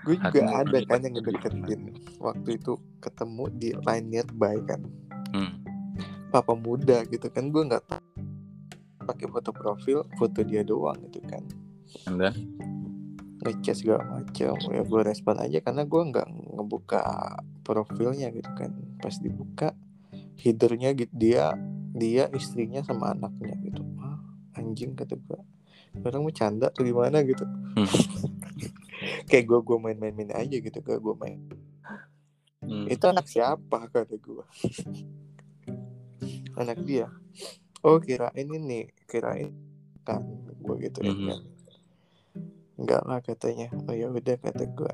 Speaker 2: gue juga
Speaker 1: Hatimu
Speaker 2: ada kan yang ngedeketin waktu itu ketemu di line nearby kan.
Speaker 1: Hmm.
Speaker 2: papa muda gitu kan gue nggak tahu pakai foto profil foto dia doang gitu kan.
Speaker 1: And then?
Speaker 2: Ngechat segala macam ya gue respon aja karena gue nggak ngebuka profilnya gitu kan. Pas dibuka headernya gitu dia dia istrinya sama anaknya gitu. Ah anjing kata gue. Orang mau canda tuh gimana gitu.
Speaker 1: Hmm.
Speaker 2: kayak gue gue main-main aja gitu kayak gue main.
Speaker 1: Hmm.
Speaker 2: itu anak siapa kata gue anak dia. Oh kirain ini kirain kan gue gitu ya
Speaker 1: Mhm.
Speaker 2: kan. Enggak lah katanya. Oh ya udah kata gue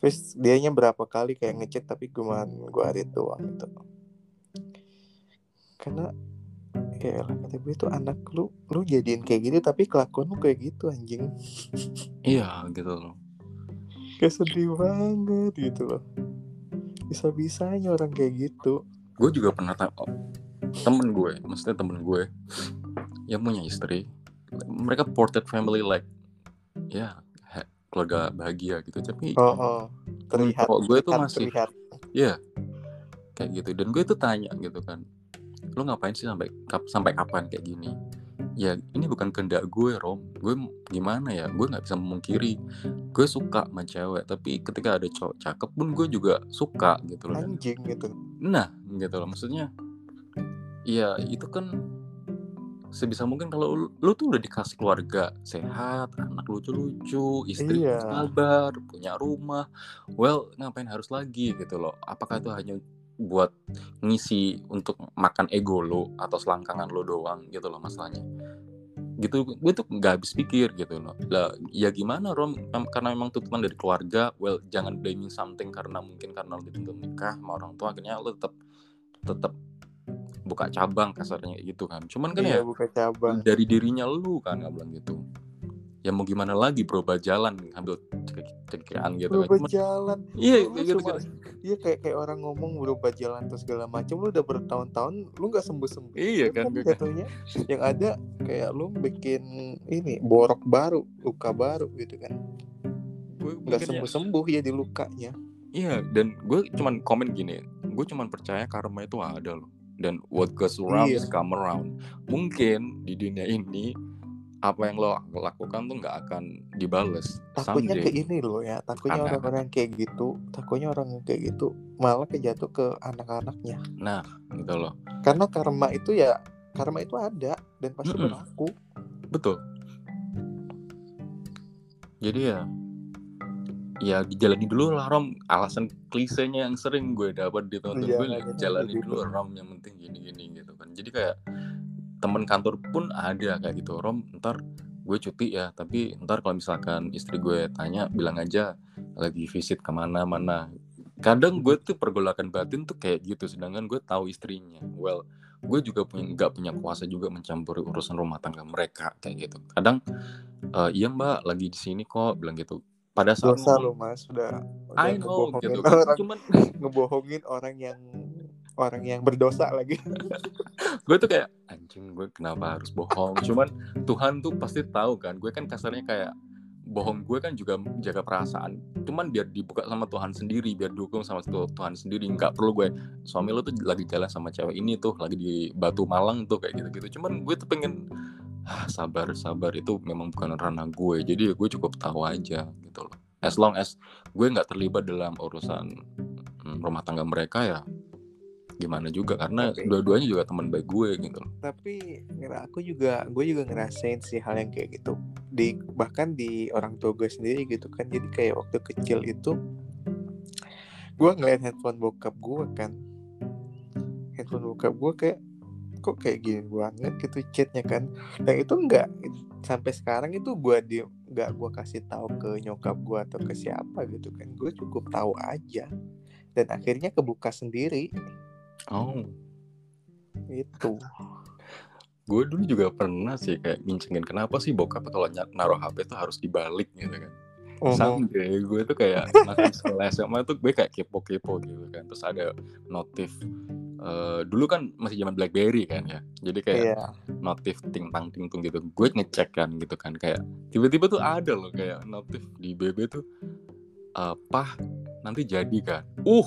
Speaker 2: terus dianya berapa kali kayak ngechat tapi cuman gue read doang itu karena ya lah kata gue itu anak lu lu jadiin kayak gitu tapi kelakuan lu kayak gitu anjing.
Speaker 1: Iya gitu loh.
Speaker 2: Kayak sedih banget gitu loh. Bisa bisanya orang kayak gitu.
Speaker 1: Gue juga pernah ta- oh, temen gue maksudnya temen gue yang punya istri mereka portrait family like ya ha- keluarga bahagia gitu tapi
Speaker 2: oh, oh. terlihat.
Speaker 1: Gue tuh
Speaker 2: terlihat,
Speaker 1: masih
Speaker 2: terlihat.
Speaker 1: Iya kayak gitu. Dan gue tuh tanya gitu kan lu ngapain sih sampai kap- sampai kapan kayak gini? Ya ini bukan kehendak gue rom. Gue gimana ya? Gue nggak bisa memungkiri. Gue suka sama cewek tapi ketika ada cowok cakep pun gue juga suka gitu loh.
Speaker 2: Anjing gitu.
Speaker 1: Nah gitu loh. Maksudnya ya itu kan sebisa mungkin kalau lu, lu tuh udah dikasih keluarga sehat anak lucu-lucu istri
Speaker 2: Iya.
Speaker 1: sabar punya rumah well ngapain harus lagi gitu loh. Apakah itu hanya buat ngisi untuk makan ego lo atau selangkangan lo doang gitu loh masalahnya. Gitu gue tuh nggak habis pikir gitu loh. Lah ya gimana rom? Karena memang tuntutan dari keluarga well jangan blaming something karena mungkin karena lo dituntut nikah sama orang tua akhirnya lo tetap tetap buka cabang kasarnya gitu kan. Cuman kan
Speaker 2: iya
Speaker 1: ya
Speaker 2: buka cabang.
Speaker 1: dari dirinya lu kan nggak bilang gitu ya mau gimana lagi berubah jalan ambil cekikiran gitu kan
Speaker 2: berubah jalan
Speaker 1: iya gitu,
Speaker 2: cuma-
Speaker 1: gitu.
Speaker 2: iya kayak kayak orang ngomong berubah jalan terus segala macam lu udah bertahun-tahun lu nggak sembuh sembuh
Speaker 1: iya kan gue kan.
Speaker 2: jatuhnya yang ada kayak lu bikin ini borok baru luka baru gitu kan
Speaker 1: gue
Speaker 2: nggak
Speaker 1: ya-
Speaker 2: sembuh sembuh ya di lukanya
Speaker 1: Iya, dan gue cuman komen gini, gue cuman percaya karma itu ada loh. Dan what goes around
Speaker 2: Iya.
Speaker 1: come around. Mungkin di dunia ini apa yang lo lakukan tuh nggak akan dibales.
Speaker 2: takutnya
Speaker 1: Someday.
Speaker 2: ke ini loh ya takutnya orang-orang kayak gitu takutnya orang yang kayak gitu malah kejatuh ke anak-anaknya
Speaker 1: Nah, gitu loh.
Speaker 2: karena karma itu ya karma itu ada dan pasti
Speaker 1: Mm-mm.
Speaker 2: berlaku
Speaker 1: Betul. Jadi ya, ya dijalani dulu lah Rom. Alasan klisenya yang sering gue dapat di teman-teman
Speaker 2: Iya,
Speaker 1: gue,
Speaker 2: makanya
Speaker 1: jalani
Speaker 2: gitu.
Speaker 1: dulu Rom. Yang penting gini-gini gitu kan. Jadi kayak temen kantor pun ada kayak gitu Rom. Ntar gue cuti ya, tapi ntar kalau misalkan istri gue tanya, bilang aja lagi visit ke mana-mana. Kadang gue tuh pergolakan batin tuh kayak gitu, sedangkan gue tahu istrinya. Well, gue juga punya nggak punya kuasa juga mencampuri urusan rumah tangga mereka kayak gitu. Kadang "Eh, iya mbak lagi di sini kok bilang gitu. Pada saat
Speaker 2: dosa lo mas udah udah
Speaker 1: I know
Speaker 2: ngebohongin
Speaker 1: gitu.
Speaker 2: orang
Speaker 1: Cuman
Speaker 2: ngebohongin orang yang orang yang berdosa lagi
Speaker 1: gue tuh kayak anjing gue kenapa harus bohong. Cuman Tuhan tuh pasti tahu kan. Gue kan kasarnya kayak bohong gue kan juga jaga perasaan. Cuman biar dibuka sama Tuhan sendiri, biar dukung sama tu- Tuhan sendiri. Nggak perlu gue suami lo tuh lagi jalan sama cewek ini tuh lagi di Batu Malang tuh kayak gitu-gitu. Cuman gue tuh pengen ah, sabar sabar itu memang bukan ranah gue. Jadi gue cukup tahu aja gitu loh. As long as gue nggak terlibat dalam urusan mm, rumah tangga mereka ya gimana juga karena
Speaker 2: Tapi-
Speaker 1: dua-duanya juga teman baik gue gitu loh.
Speaker 2: tapi aku juga gue juga ngerasain sih hal yang kayak gitu. Di bahkan di orang tua gue sendiri gitu kan jadi kayak waktu kecil itu gue ngeliat handphone bokap gue kan. Handphone bokap gue kayak kok kayak gini banget gitu chatnya kan? Dan itu enggak sampai sekarang itu gue di nggak gue kasih tahu ke nyokap gue atau ke siapa gitu kan. Gue cukup tahu aja. Dan akhirnya kebuka sendiri
Speaker 1: Oh,
Speaker 2: itu
Speaker 1: gue dulu juga pernah sih kayak ngincengin kenapa sih bokap kalau naruh HP tuh harus dibalik gitu kan. Sampai gue tuh kayak masih sekolah SMA tuh gue kayak kepo-kepo gitu kan. Terus ada notif eh, dulu kan masih zaman BlackBerry kan ya. Jadi kayak
Speaker 2: Iya.
Speaker 1: notif ting tang ting tung gitu. Gue ngecek kan gitu kan. Kayak tiba-tiba tuh ada loh kayak notif di BB tuh apa nanti jadi kan. Uh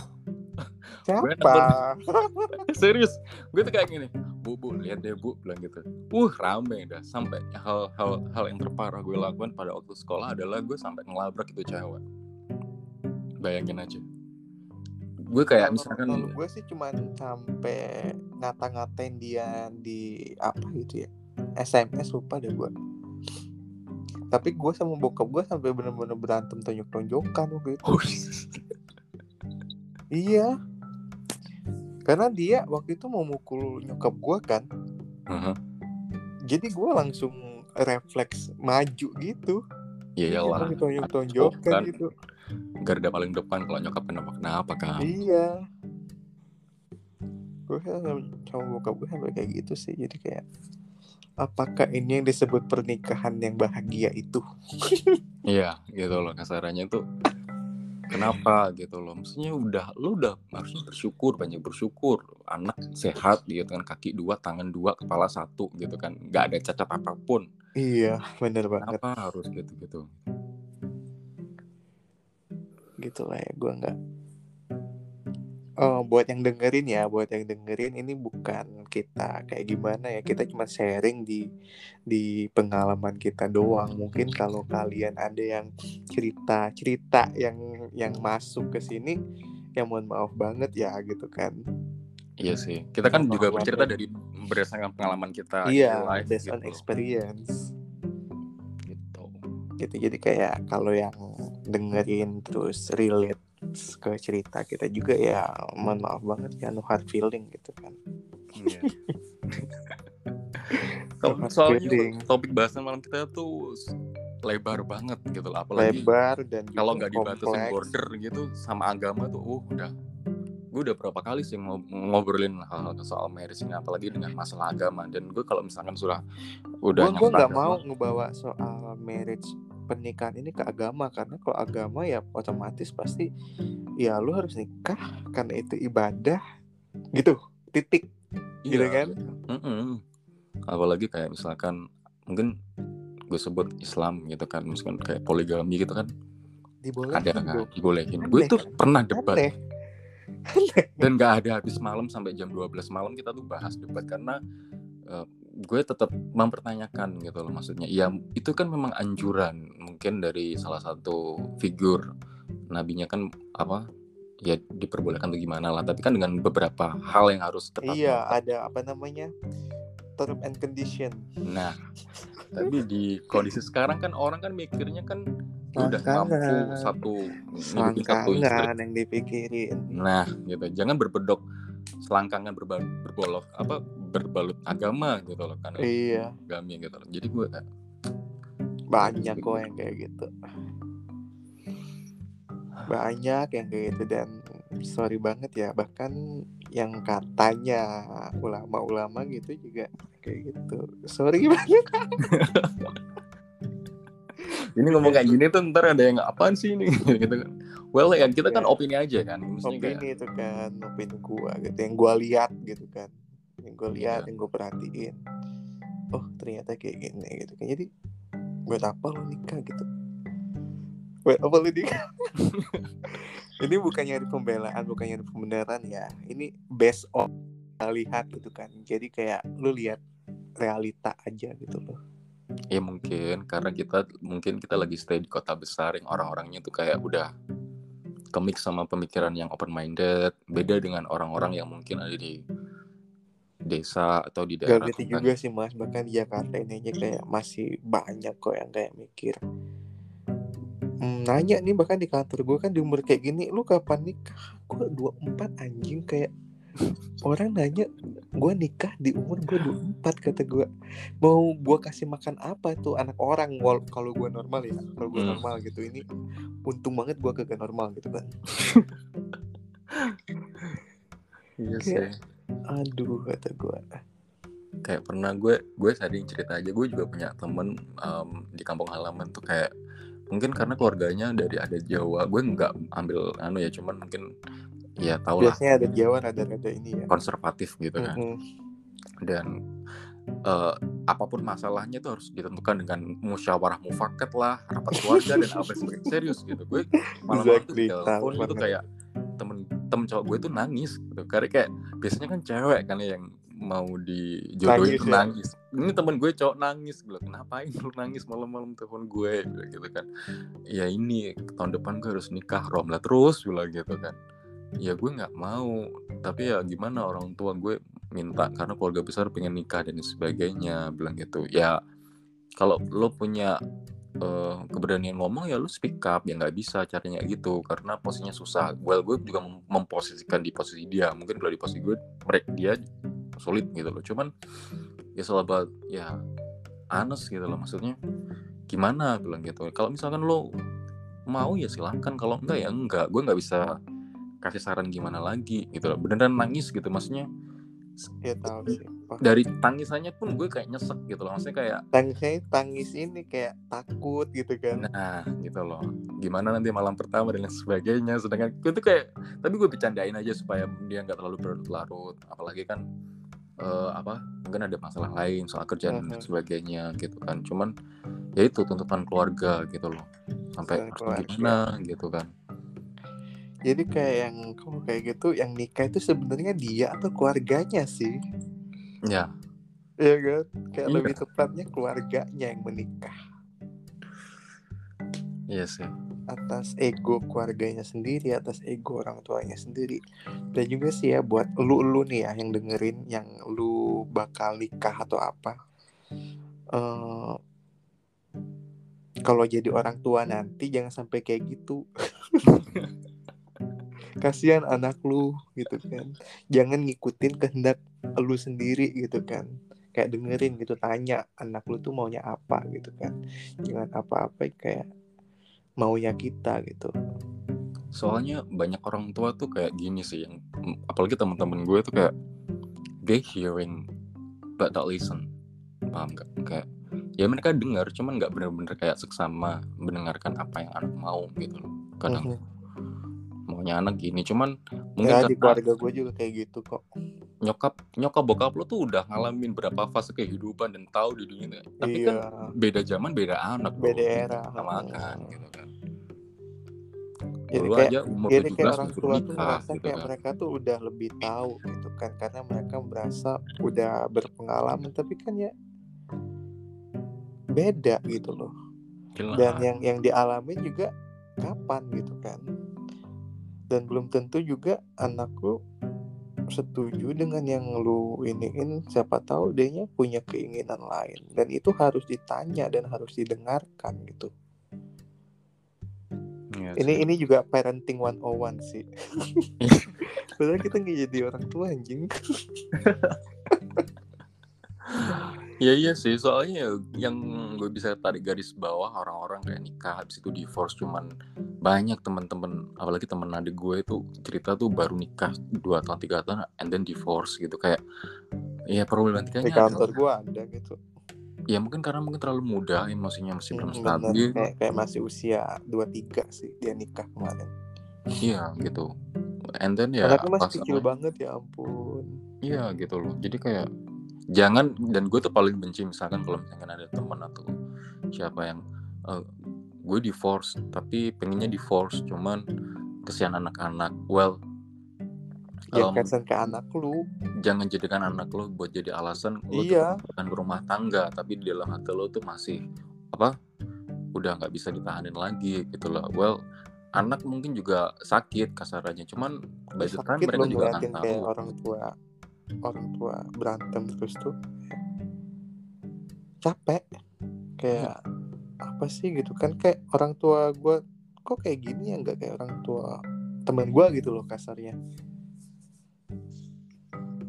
Speaker 2: Siapa?
Speaker 1: serius. Gue tuh kayak gini bu bu lihat deh bu bilang gitu. Uh rame dah. Sampai hal-hal hal yang terparah gue lakukan pada waktu sekolah adalah gue sampai ngelabrak itu cewek. Bayangin aja. Gue kayak
Speaker 2: Kalau-
Speaker 1: misalkan
Speaker 2: gue sih cuman sampai ngata-ngatain dia di apa gitu ya SMS lupa deh gue tapi gue sama bokap gue sampai bener-bener berantem tonjok-tonjokan waktu itu.
Speaker 1: Oh,
Speaker 2: iya karena dia waktu itu mau mukul nyokap gue kan
Speaker 1: Heeh.
Speaker 2: jadi gue langsung refleks maju gitu
Speaker 1: ya iyalah
Speaker 2: tonjok-tonjokan
Speaker 1: Kan.
Speaker 2: gitu
Speaker 1: garda paling depan kalau nyokap kenapa kenapa kan
Speaker 2: Iya. Gue sama bokap gue sampai kayak gitu sih. Jadi kayak apakah ini yang disebut pernikahan yang bahagia itu?
Speaker 1: Iya gitu loh kasarannya tuh kenapa gitu loh maksudnya udah lu udah harusnya bersyukur banyak bersyukur anak sehat gitu kan kaki dua tangan dua kepala satu gitu kan nggak ada cacat apa pun
Speaker 2: Iya, bener banget.
Speaker 1: kenapa harus gitu gitu
Speaker 2: Gitu lah ya. Gue nggak. Oh, buat yang dengerin ya, buat yang dengerin ini bukan kita kayak gimana ya. Kita cuma sharing di di pengalaman kita doang. Mungkin kalau kalian ada yang cerita-cerita yang yang masuk ke sini, ya mohon maaf banget ya gitu kan.
Speaker 1: iya sih kita kan juga bercerita dari berdasarkan pengalaman kita
Speaker 2: Iya,
Speaker 1: life
Speaker 2: based on
Speaker 1: gitu.
Speaker 2: experience.
Speaker 1: gitu
Speaker 2: Gitu. Jadi kayak kalau yang dengerin terus relate ke cerita kita juga ya mohon maaf banget ya no hard feeling gitu kan.
Speaker 1: Iya. So- soalnya
Speaker 2: feeling.
Speaker 1: topik bahasan malam kita tuh lebar banget gitu loh apalagi
Speaker 2: Lebar dan
Speaker 1: kalau nggak dibatasin border gitu sama agama tuh uh udah gue udah berapa kali sih ngob- ngobrolin hal-hal soal marriage ini apalagi dengan masalah agama dan gue kalau misalkan sudah udah
Speaker 2: Gue nggak mau ngebawa soal marriage pernikahan ini ke agama karena kalau agama ya otomatis pasti ya lu harus nikah karena itu ibadah gitu titik gitu
Speaker 1: iya,
Speaker 2: kan?
Speaker 1: mm-mm. apalagi kayak misalkan mungkin gue sebut Islam gitu kan misalkan kayak poligami gitu kan
Speaker 2: dibolehin
Speaker 1: ada kan
Speaker 2: dong.
Speaker 1: dibolehin
Speaker 2: Aneh
Speaker 1: gue tuh
Speaker 2: kan?
Speaker 1: pernah debat
Speaker 2: Aneh.
Speaker 1: dan gak ada habis malam sampai jam 12 malam kita tuh bahas debat karena eh, gue tetap mempertanyakan gitu loh maksudnya ya itu kan memang anjuran mungkin dari salah satu figur nabinya kan apa ya diperbolehkan tuh gimana lah tapi kan dengan beberapa hal yang harus tetap
Speaker 2: Iya, ada apa namanya? term and condition.
Speaker 1: nah tapi di kondisi sekarang kan orang kan mikirnya kan ya udah mampu satu satu
Speaker 2: yang dipikirin.
Speaker 1: Nah, gitu. Jangan berbedok selangkangan berba- berbolok apa berbalut agama gitu loh kan
Speaker 2: Iya,
Speaker 1: agami gitu loh. Jadi gue kayak
Speaker 2: banyak kok yang kayak gitu. Banyak yang kayak gitu dan sorry banget ya bahkan yang katanya ulama-ulama gitu juga kayak gitu. Sorry banget.
Speaker 1: ini ngomong kayak gini tuh ntar ada yang apaan sih ini gitu kan. Well ya kita kan
Speaker 2: Iya.
Speaker 1: opini aja kan. Maksudnya kayak
Speaker 2: opini itu kan opini gua gitu yang gua lihat gitu kan yang gua lihat
Speaker 1: Iya.
Speaker 2: yang gua perhatiin oh ternyata kayak gini gitu kan jadi buat apa lo nikah gitu buat apa lo nikah ini bukan nyari pembelaan bukan nyari pembenaran ya ini based on lihat gitu kan jadi kayak lu lihat realita aja gitu loh
Speaker 1: ya mungkin karena kita mungkin kita lagi stay di kota besar yang orang-orangnya tuh kayak udah kemik sama pemikiran yang open minded beda dengan orang-orang yang mungkin ada di desa atau di
Speaker 2: Gak
Speaker 1: daerah
Speaker 2: gitu
Speaker 1: kota.
Speaker 2: juga sih mas. Bahkan di Jakarta ini aja kayak masih banyak kok yang kayak mikir. Hmm, Nanya nih bahkan di kantor gue kan di umur kayak gini Lu kapan nikah? Gue 24 anjing kayak Orang nanya gue nikah di umur gue 24 kata gue Mau gue kasih makan apa tuh anak orang? Wal- Kalau gue normal ya Kalau gue
Speaker 1: Hmm.
Speaker 2: normal gitu. Ini untung banget gue kagak normal gitu kan.
Speaker 1: Iya
Speaker 2: Kayak-
Speaker 1: sih.
Speaker 2: Aduh kata gue
Speaker 1: kayak pernah gue gue tadi cerita aja gue juga punya temen em, di kampung halaman tuh kayak mungkin karena keluarganya dari ada Jawa gue nggak ambil anu ya cuman mungkin ya tau lah.
Speaker 2: biasanya ada Jawa ada-ada ini ya.
Speaker 1: Konservatif gitu kan.
Speaker 2: Mm-mm.
Speaker 1: dan eh, apa pun masalahnya itu harus ditentukan dengan musyawarah mufakat lah rapat keluarga dan apa sebagainya serius gitu. Gue tuh
Speaker 2: Exactly,
Speaker 1: di telepon itu kayak temen temen cowok gue tuh nangis gitu. Karena kayak biasanya kan cewek kan yang mau dijodohin
Speaker 2: Nangis ya?
Speaker 1: nangis. Ini temen gue cowok nangis gue ngapain lu nangis malam-malam telepon gue? Gitu kan. Ya ini tahun depan gue harus nikah rom. Lah terus bilang gitu kan ya gue nggak mau. Tapi ya gimana orang tua gue minta karena keluarga besar pengen nikah dan sebagainya bilang gitu. Ya kalau lo punya eh, keberanian ngomong ya lo speak up ya nggak bisa caranya gitu. Karena posisinya susah. Well gue juga mem- memposisikan di posisi dia. Mungkin kalau di posisi gue mereka dia sulit gitu loh. Cuman ya selalu ya honest gitu loh maksudnya. Gimana? Bilang gitu. Kalau misalkan lo mau ya silahkan. Kalau enggak ya enggak. Gue nggak bisa kasih saran gimana lagi gitu loh. Beneran nangis gitu maksudnya
Speaker 2: ya tahu sih.
Speaker 1: Dari tangisannya pun gue kayak nyesek gitu loh. Maksudnya kayak
Speaker 2: tangisnya tangis ini kayak takut gitu kan.
Speaker 1: Nah gitu loh. Gimana nanti malam pertama dan lain sebagainya sedangkan gue tuh kayak tapi gue bercandain aja supaya dia nggak terlalu berlarut. Apalagi kan eh, apa mungkin ada masalah lain soal kerjaan dan
Speaker 2: Mhm.
Speaker 1: sebagainya gitu kan. Cuman ya itu tuntutan keluarga gitu loh. Sampai harus gimana gitu kan
Speaker 2: jadi kayak yang kalau kayak gitu yang nikah itu sebenarnya dia atau keluarganya sih
Speaker 1: ya
Speaker 2: Iya kan kayak
Speaker 1: Iya.
Speaker 2: lebih tepatnya keluarganya yang menikah
Speaker 1: iya sih
Speaker 2: atas ego keluarganya sendiri, atas ego orang tuanya sendiri. Dan juga sih ya buat lu lu nih ya yang dengerin, yang lu bakal nikah atau apa. eh kalau jadi orang tua nanti jangan sampai kayak gitu. Kasihan anak lu gitu kan. Jangan ngikutin kehendak lu sendiri gitu kan. Kayak dengerin gitu tanya anak lu tuh maunya apa gitu kan. Jangan apa-apa kayak maunya kita gitu.
Speaker 1: soalnya banyak orang tua tuh kayak gini sih yang apalagi teman-teman gue tuh kayak they hearing but not listen paham gak kayak ya mereka dengar cuman nggak bener-bener kayak seksama mendengarkan apa yang anak mau gitu loh kadang
Speaker 2: Mhm.
Speaker 1: Maunya anak gini cuman mungkin
Speaker 2: Ya di keluarga gue juga kayak gitu kok.
Speaker 1: nyokap nyokap bokap lo tuh udah ngalamin berapa fase kehidupan dan tahu di dunia tapi kan
Speaker 2: iya,
Speaker 1: beda zaman beda anak bro.
Speaker 2: beda era.
Speaker 1: sama kan gitu kan
Speaker 2: Jadi kayak
Speaker 1: aja umur
Speaker 2: jadi
Speaker 1: 17
Speaker 2: kayak orang tua tuh
Speaker 1: nikah
Speaker 2: merasa
Speaker 1: gitu
Speaker 2: kayak
Speaker 1: kan
Speaker 2: mereka tuh udah lebih tahu gitu kan karena mereka merasa udah berpengalaman tapi kan ya beda gitu loh.
Speaker 1: Gila.
Speaker 2: Dan yang yang dialamin juga kapan gitu kan. Dan belum tentu juga anakku setuju dengan yang lu iniin. Siapa tahu dia punya keinginan lain. Dan itu harus ditanya dan harus didengarkan gitu.
Speaker 1: Iya
Speaker 2: ini ini juga parenting 101 sih. Padahal kita nggak jadi orang tua anjing
Speaker 1: Ya iya sih, soalnya yang gue bisa tarik garis bawah orang-orang kayak nikah habis itu divorce cuman banyak teman-teman apalagi temen adik gue itu cerita tuh baru nikah 2 tahun 3 tahun and then divorce gitu. Kayak ya problematikanya
Speaker 2: di kantor gua ada gitu.
Speaker 1: Ya mungkin karena mungkin terlalu muda emosinya masih belum
Speaker 2: Hmm,
Speaker 1: stabil.
Speaker 2: kayak kayak masih usia 23 sih dia nikah kemarin.
Speaker 1: Iya gitu. And then ya
Speaker 2: anaknya masih kecil
Speaker 1: sama-
Speaker 2: banget ya ampun.
Speaker 1: Iya gitu loh. Jadi kayak jangan dan gue tuh paling benci misalkan kalau misalkan ada temen atau siapa yang eh, gue divorce tapi pengennya divorce cuman kesian anak-anak. Well,
Speaker 2: ya
Speaker 1: em,
Speaker 2: kasihan ke anak lu
Speaker 1: jangan jadikan anak lo buat jadi alasan lo
Speaker 2: Iya.
Speaker 1: tuh bukan berumah tangga tapi di dalam hati lo tuh masih apa udah nggak bisa ditahanin lagi gitu loh. Well, anak mungkin juga sakit kasarannya cuman by the time
Speaker 2: sakit
Speaker 1: mereka
Speaker 2: lu
Speaker 1: juga nggak tahu.
Speaker 2: orang tua orang tua berantem terus tuh capek. Kayak apa sih gitu kan kayak orang tua gua kok kayak gini ya nggak kayak orang tua temen gua gitu loh kasarnya.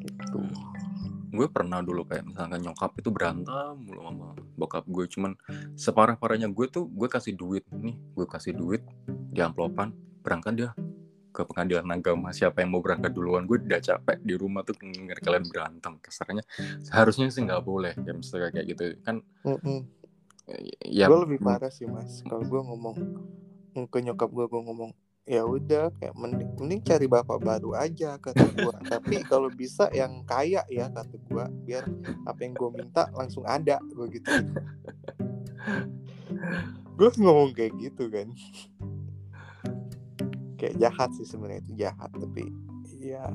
Speaker 2: Gitu.
Speaker 1: Gue pernah dulu kayak misalkan nyokap itu berantem mulu sama bokap gue cuman separah parahnya gue tuh gue kasih duit nih gue kasih duit di amplopan berangkat dia ke pengadilan agama siapa yang mau berangkat duluan gue udah capek di rumah tuh denger kalian berantem kasarnya seharusnya sih nggak boleh ya misalnya kayak gitu kan
Speaker 2: Mm-mm.
Speaker 1: ya
Speaker 2: gue lebih parah sih mas kalau gue ngomong ke nyokap gue gue ngomong ya udah kayak mending, mending cari bapak baru aja kata gua. Tapi kalau bisa yang kaya ya kata gua biar apa yang gue minta langsung ada gue gitu. Gue ngomong kayak gitu kan kayak jahat sih sebenarnya itu jahat tapi ya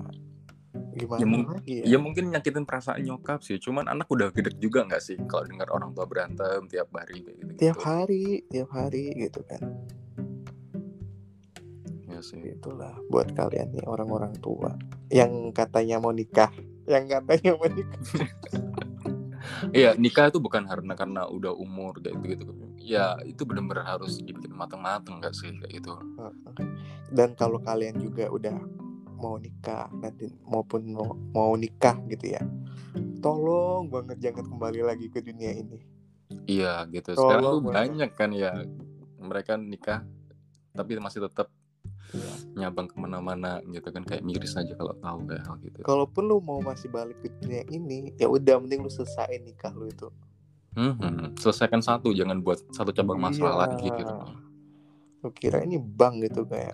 Speaker 2: gimana
Speaker 1: Ya,
Speaker 2: lagi
Speaker 1: Ya mungkin nyakitin perasaan nyokap sih. Cuman anak udah gede juga nggak sih kalau dengar orang tua berantem tiap hari kayak gitu.
Speaker 2: tiap hari tiap hari gitu kan
Speaker 1: Ya sih.
Speaker 2: itulah buat kalian nih orang-orang tua yang katanya mau nikah yang katanya mau nikah
Speaker 1: Iya nikah itu bukan karena karena udah umur kayak gitu gitu. Ya itu benar-benar harus dibikin mateng-mateng nggak sih kayak gitu.
Speaker 2: dan kalau kalian juga udah mau nikah nanti maupun mau, mau nikah gitu ya tolong banget jangan kembali lagi ke dunia ini
Speaker 1: Iya gitu. Sekarang
Speaker 2: Tolong
Speaker 1: tuh
Speaker 2: banget.
Speaker 1: banyak kan ya mereka nikah tapi masih tetap
Speaker 2: Iya.
Speaker 1: nyabang ke mana-mana gitu kan kayak miris aja kalau tahu kayak hal gitu.
Speaker 2: kalaupun lu mau masih balik ke dunia ini ya udah mending lu selesaiin nikah lu itu
Speaker 1: Mhm. Selesaikan satu, jangan buat satu cabang masalah
Speaker 2: Iya.
Speaker 1: lagi gitu.
Speaker 2: lu kira ini bank gitu kayak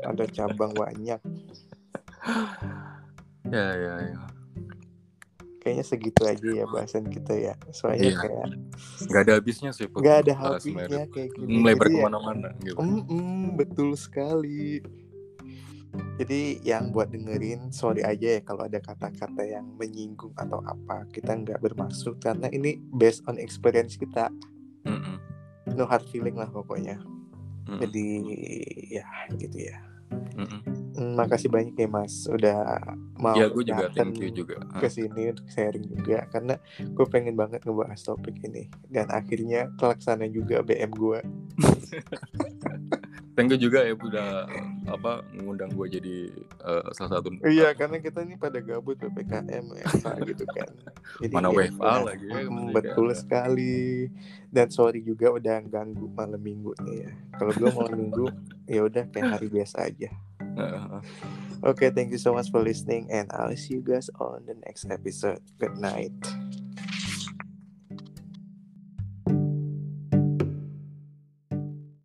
Speaker 2: ada cabang banyak
Speaker 1: Ya ya ya.
Speaker 2: kayaknya segitu aja ya bahasan kita ya soalnya
Speaker 1: Iya.
Speaker 2: kayak
Speaker 1: Nggak ada habisnya sih.
Speaker 2: Nggak ada habisnya kayak gini
Speaker 1: Melebar
Speaker 2: Jadi ya,
Speaker 1: ke mana-mana gitu.
Speaker 2: Mm-mm, betul sekali. Jadi yang buat dengerin sorry aja ya kalau ada kata-kata yang menyinggung atau apa kita nggak bermaksud karena ini based on experience kita
Speaker 1: Mm-mm.
Speaker 2: no hard feeling lah pokoknya.
Speaker 1: Mm-mm.
Speaker 2: Jadi ya gitu ya.
Speaker 1: Mm-mm.
Speaker 2: Mm, makasih banyak ya Mas udah mau
Speaker 1: Ya gue juga
Speaker 2: datang
Speaker 1: thank you juga.
Speaker 2: ke sini untuk sharing juga karena gue pengen banget ngebahas topik ini dan akhirnya terlaksana juga BM gue.
Speaker 1: Thank you juga ya udah apa ngundang gue jadi eh, salah satu
Speaker 2: Iya, karena kita ini pada gabut PPKM WFA gitu kan. Jadi
Speaker 1: Mana
Speaker 2: ya
Speaker 1: WFA
Speaker 2: udah.
Speaker 1: lagi ya,
Speaker 2: Mm, betul sekali. Dan sorry juga udah ganggu malam minggu nih ya. Kalau gue malam minggu ya udah kayak hari biasa aja. Oke, thank you so much for listening and I'll see you guys on the next episode. Good night.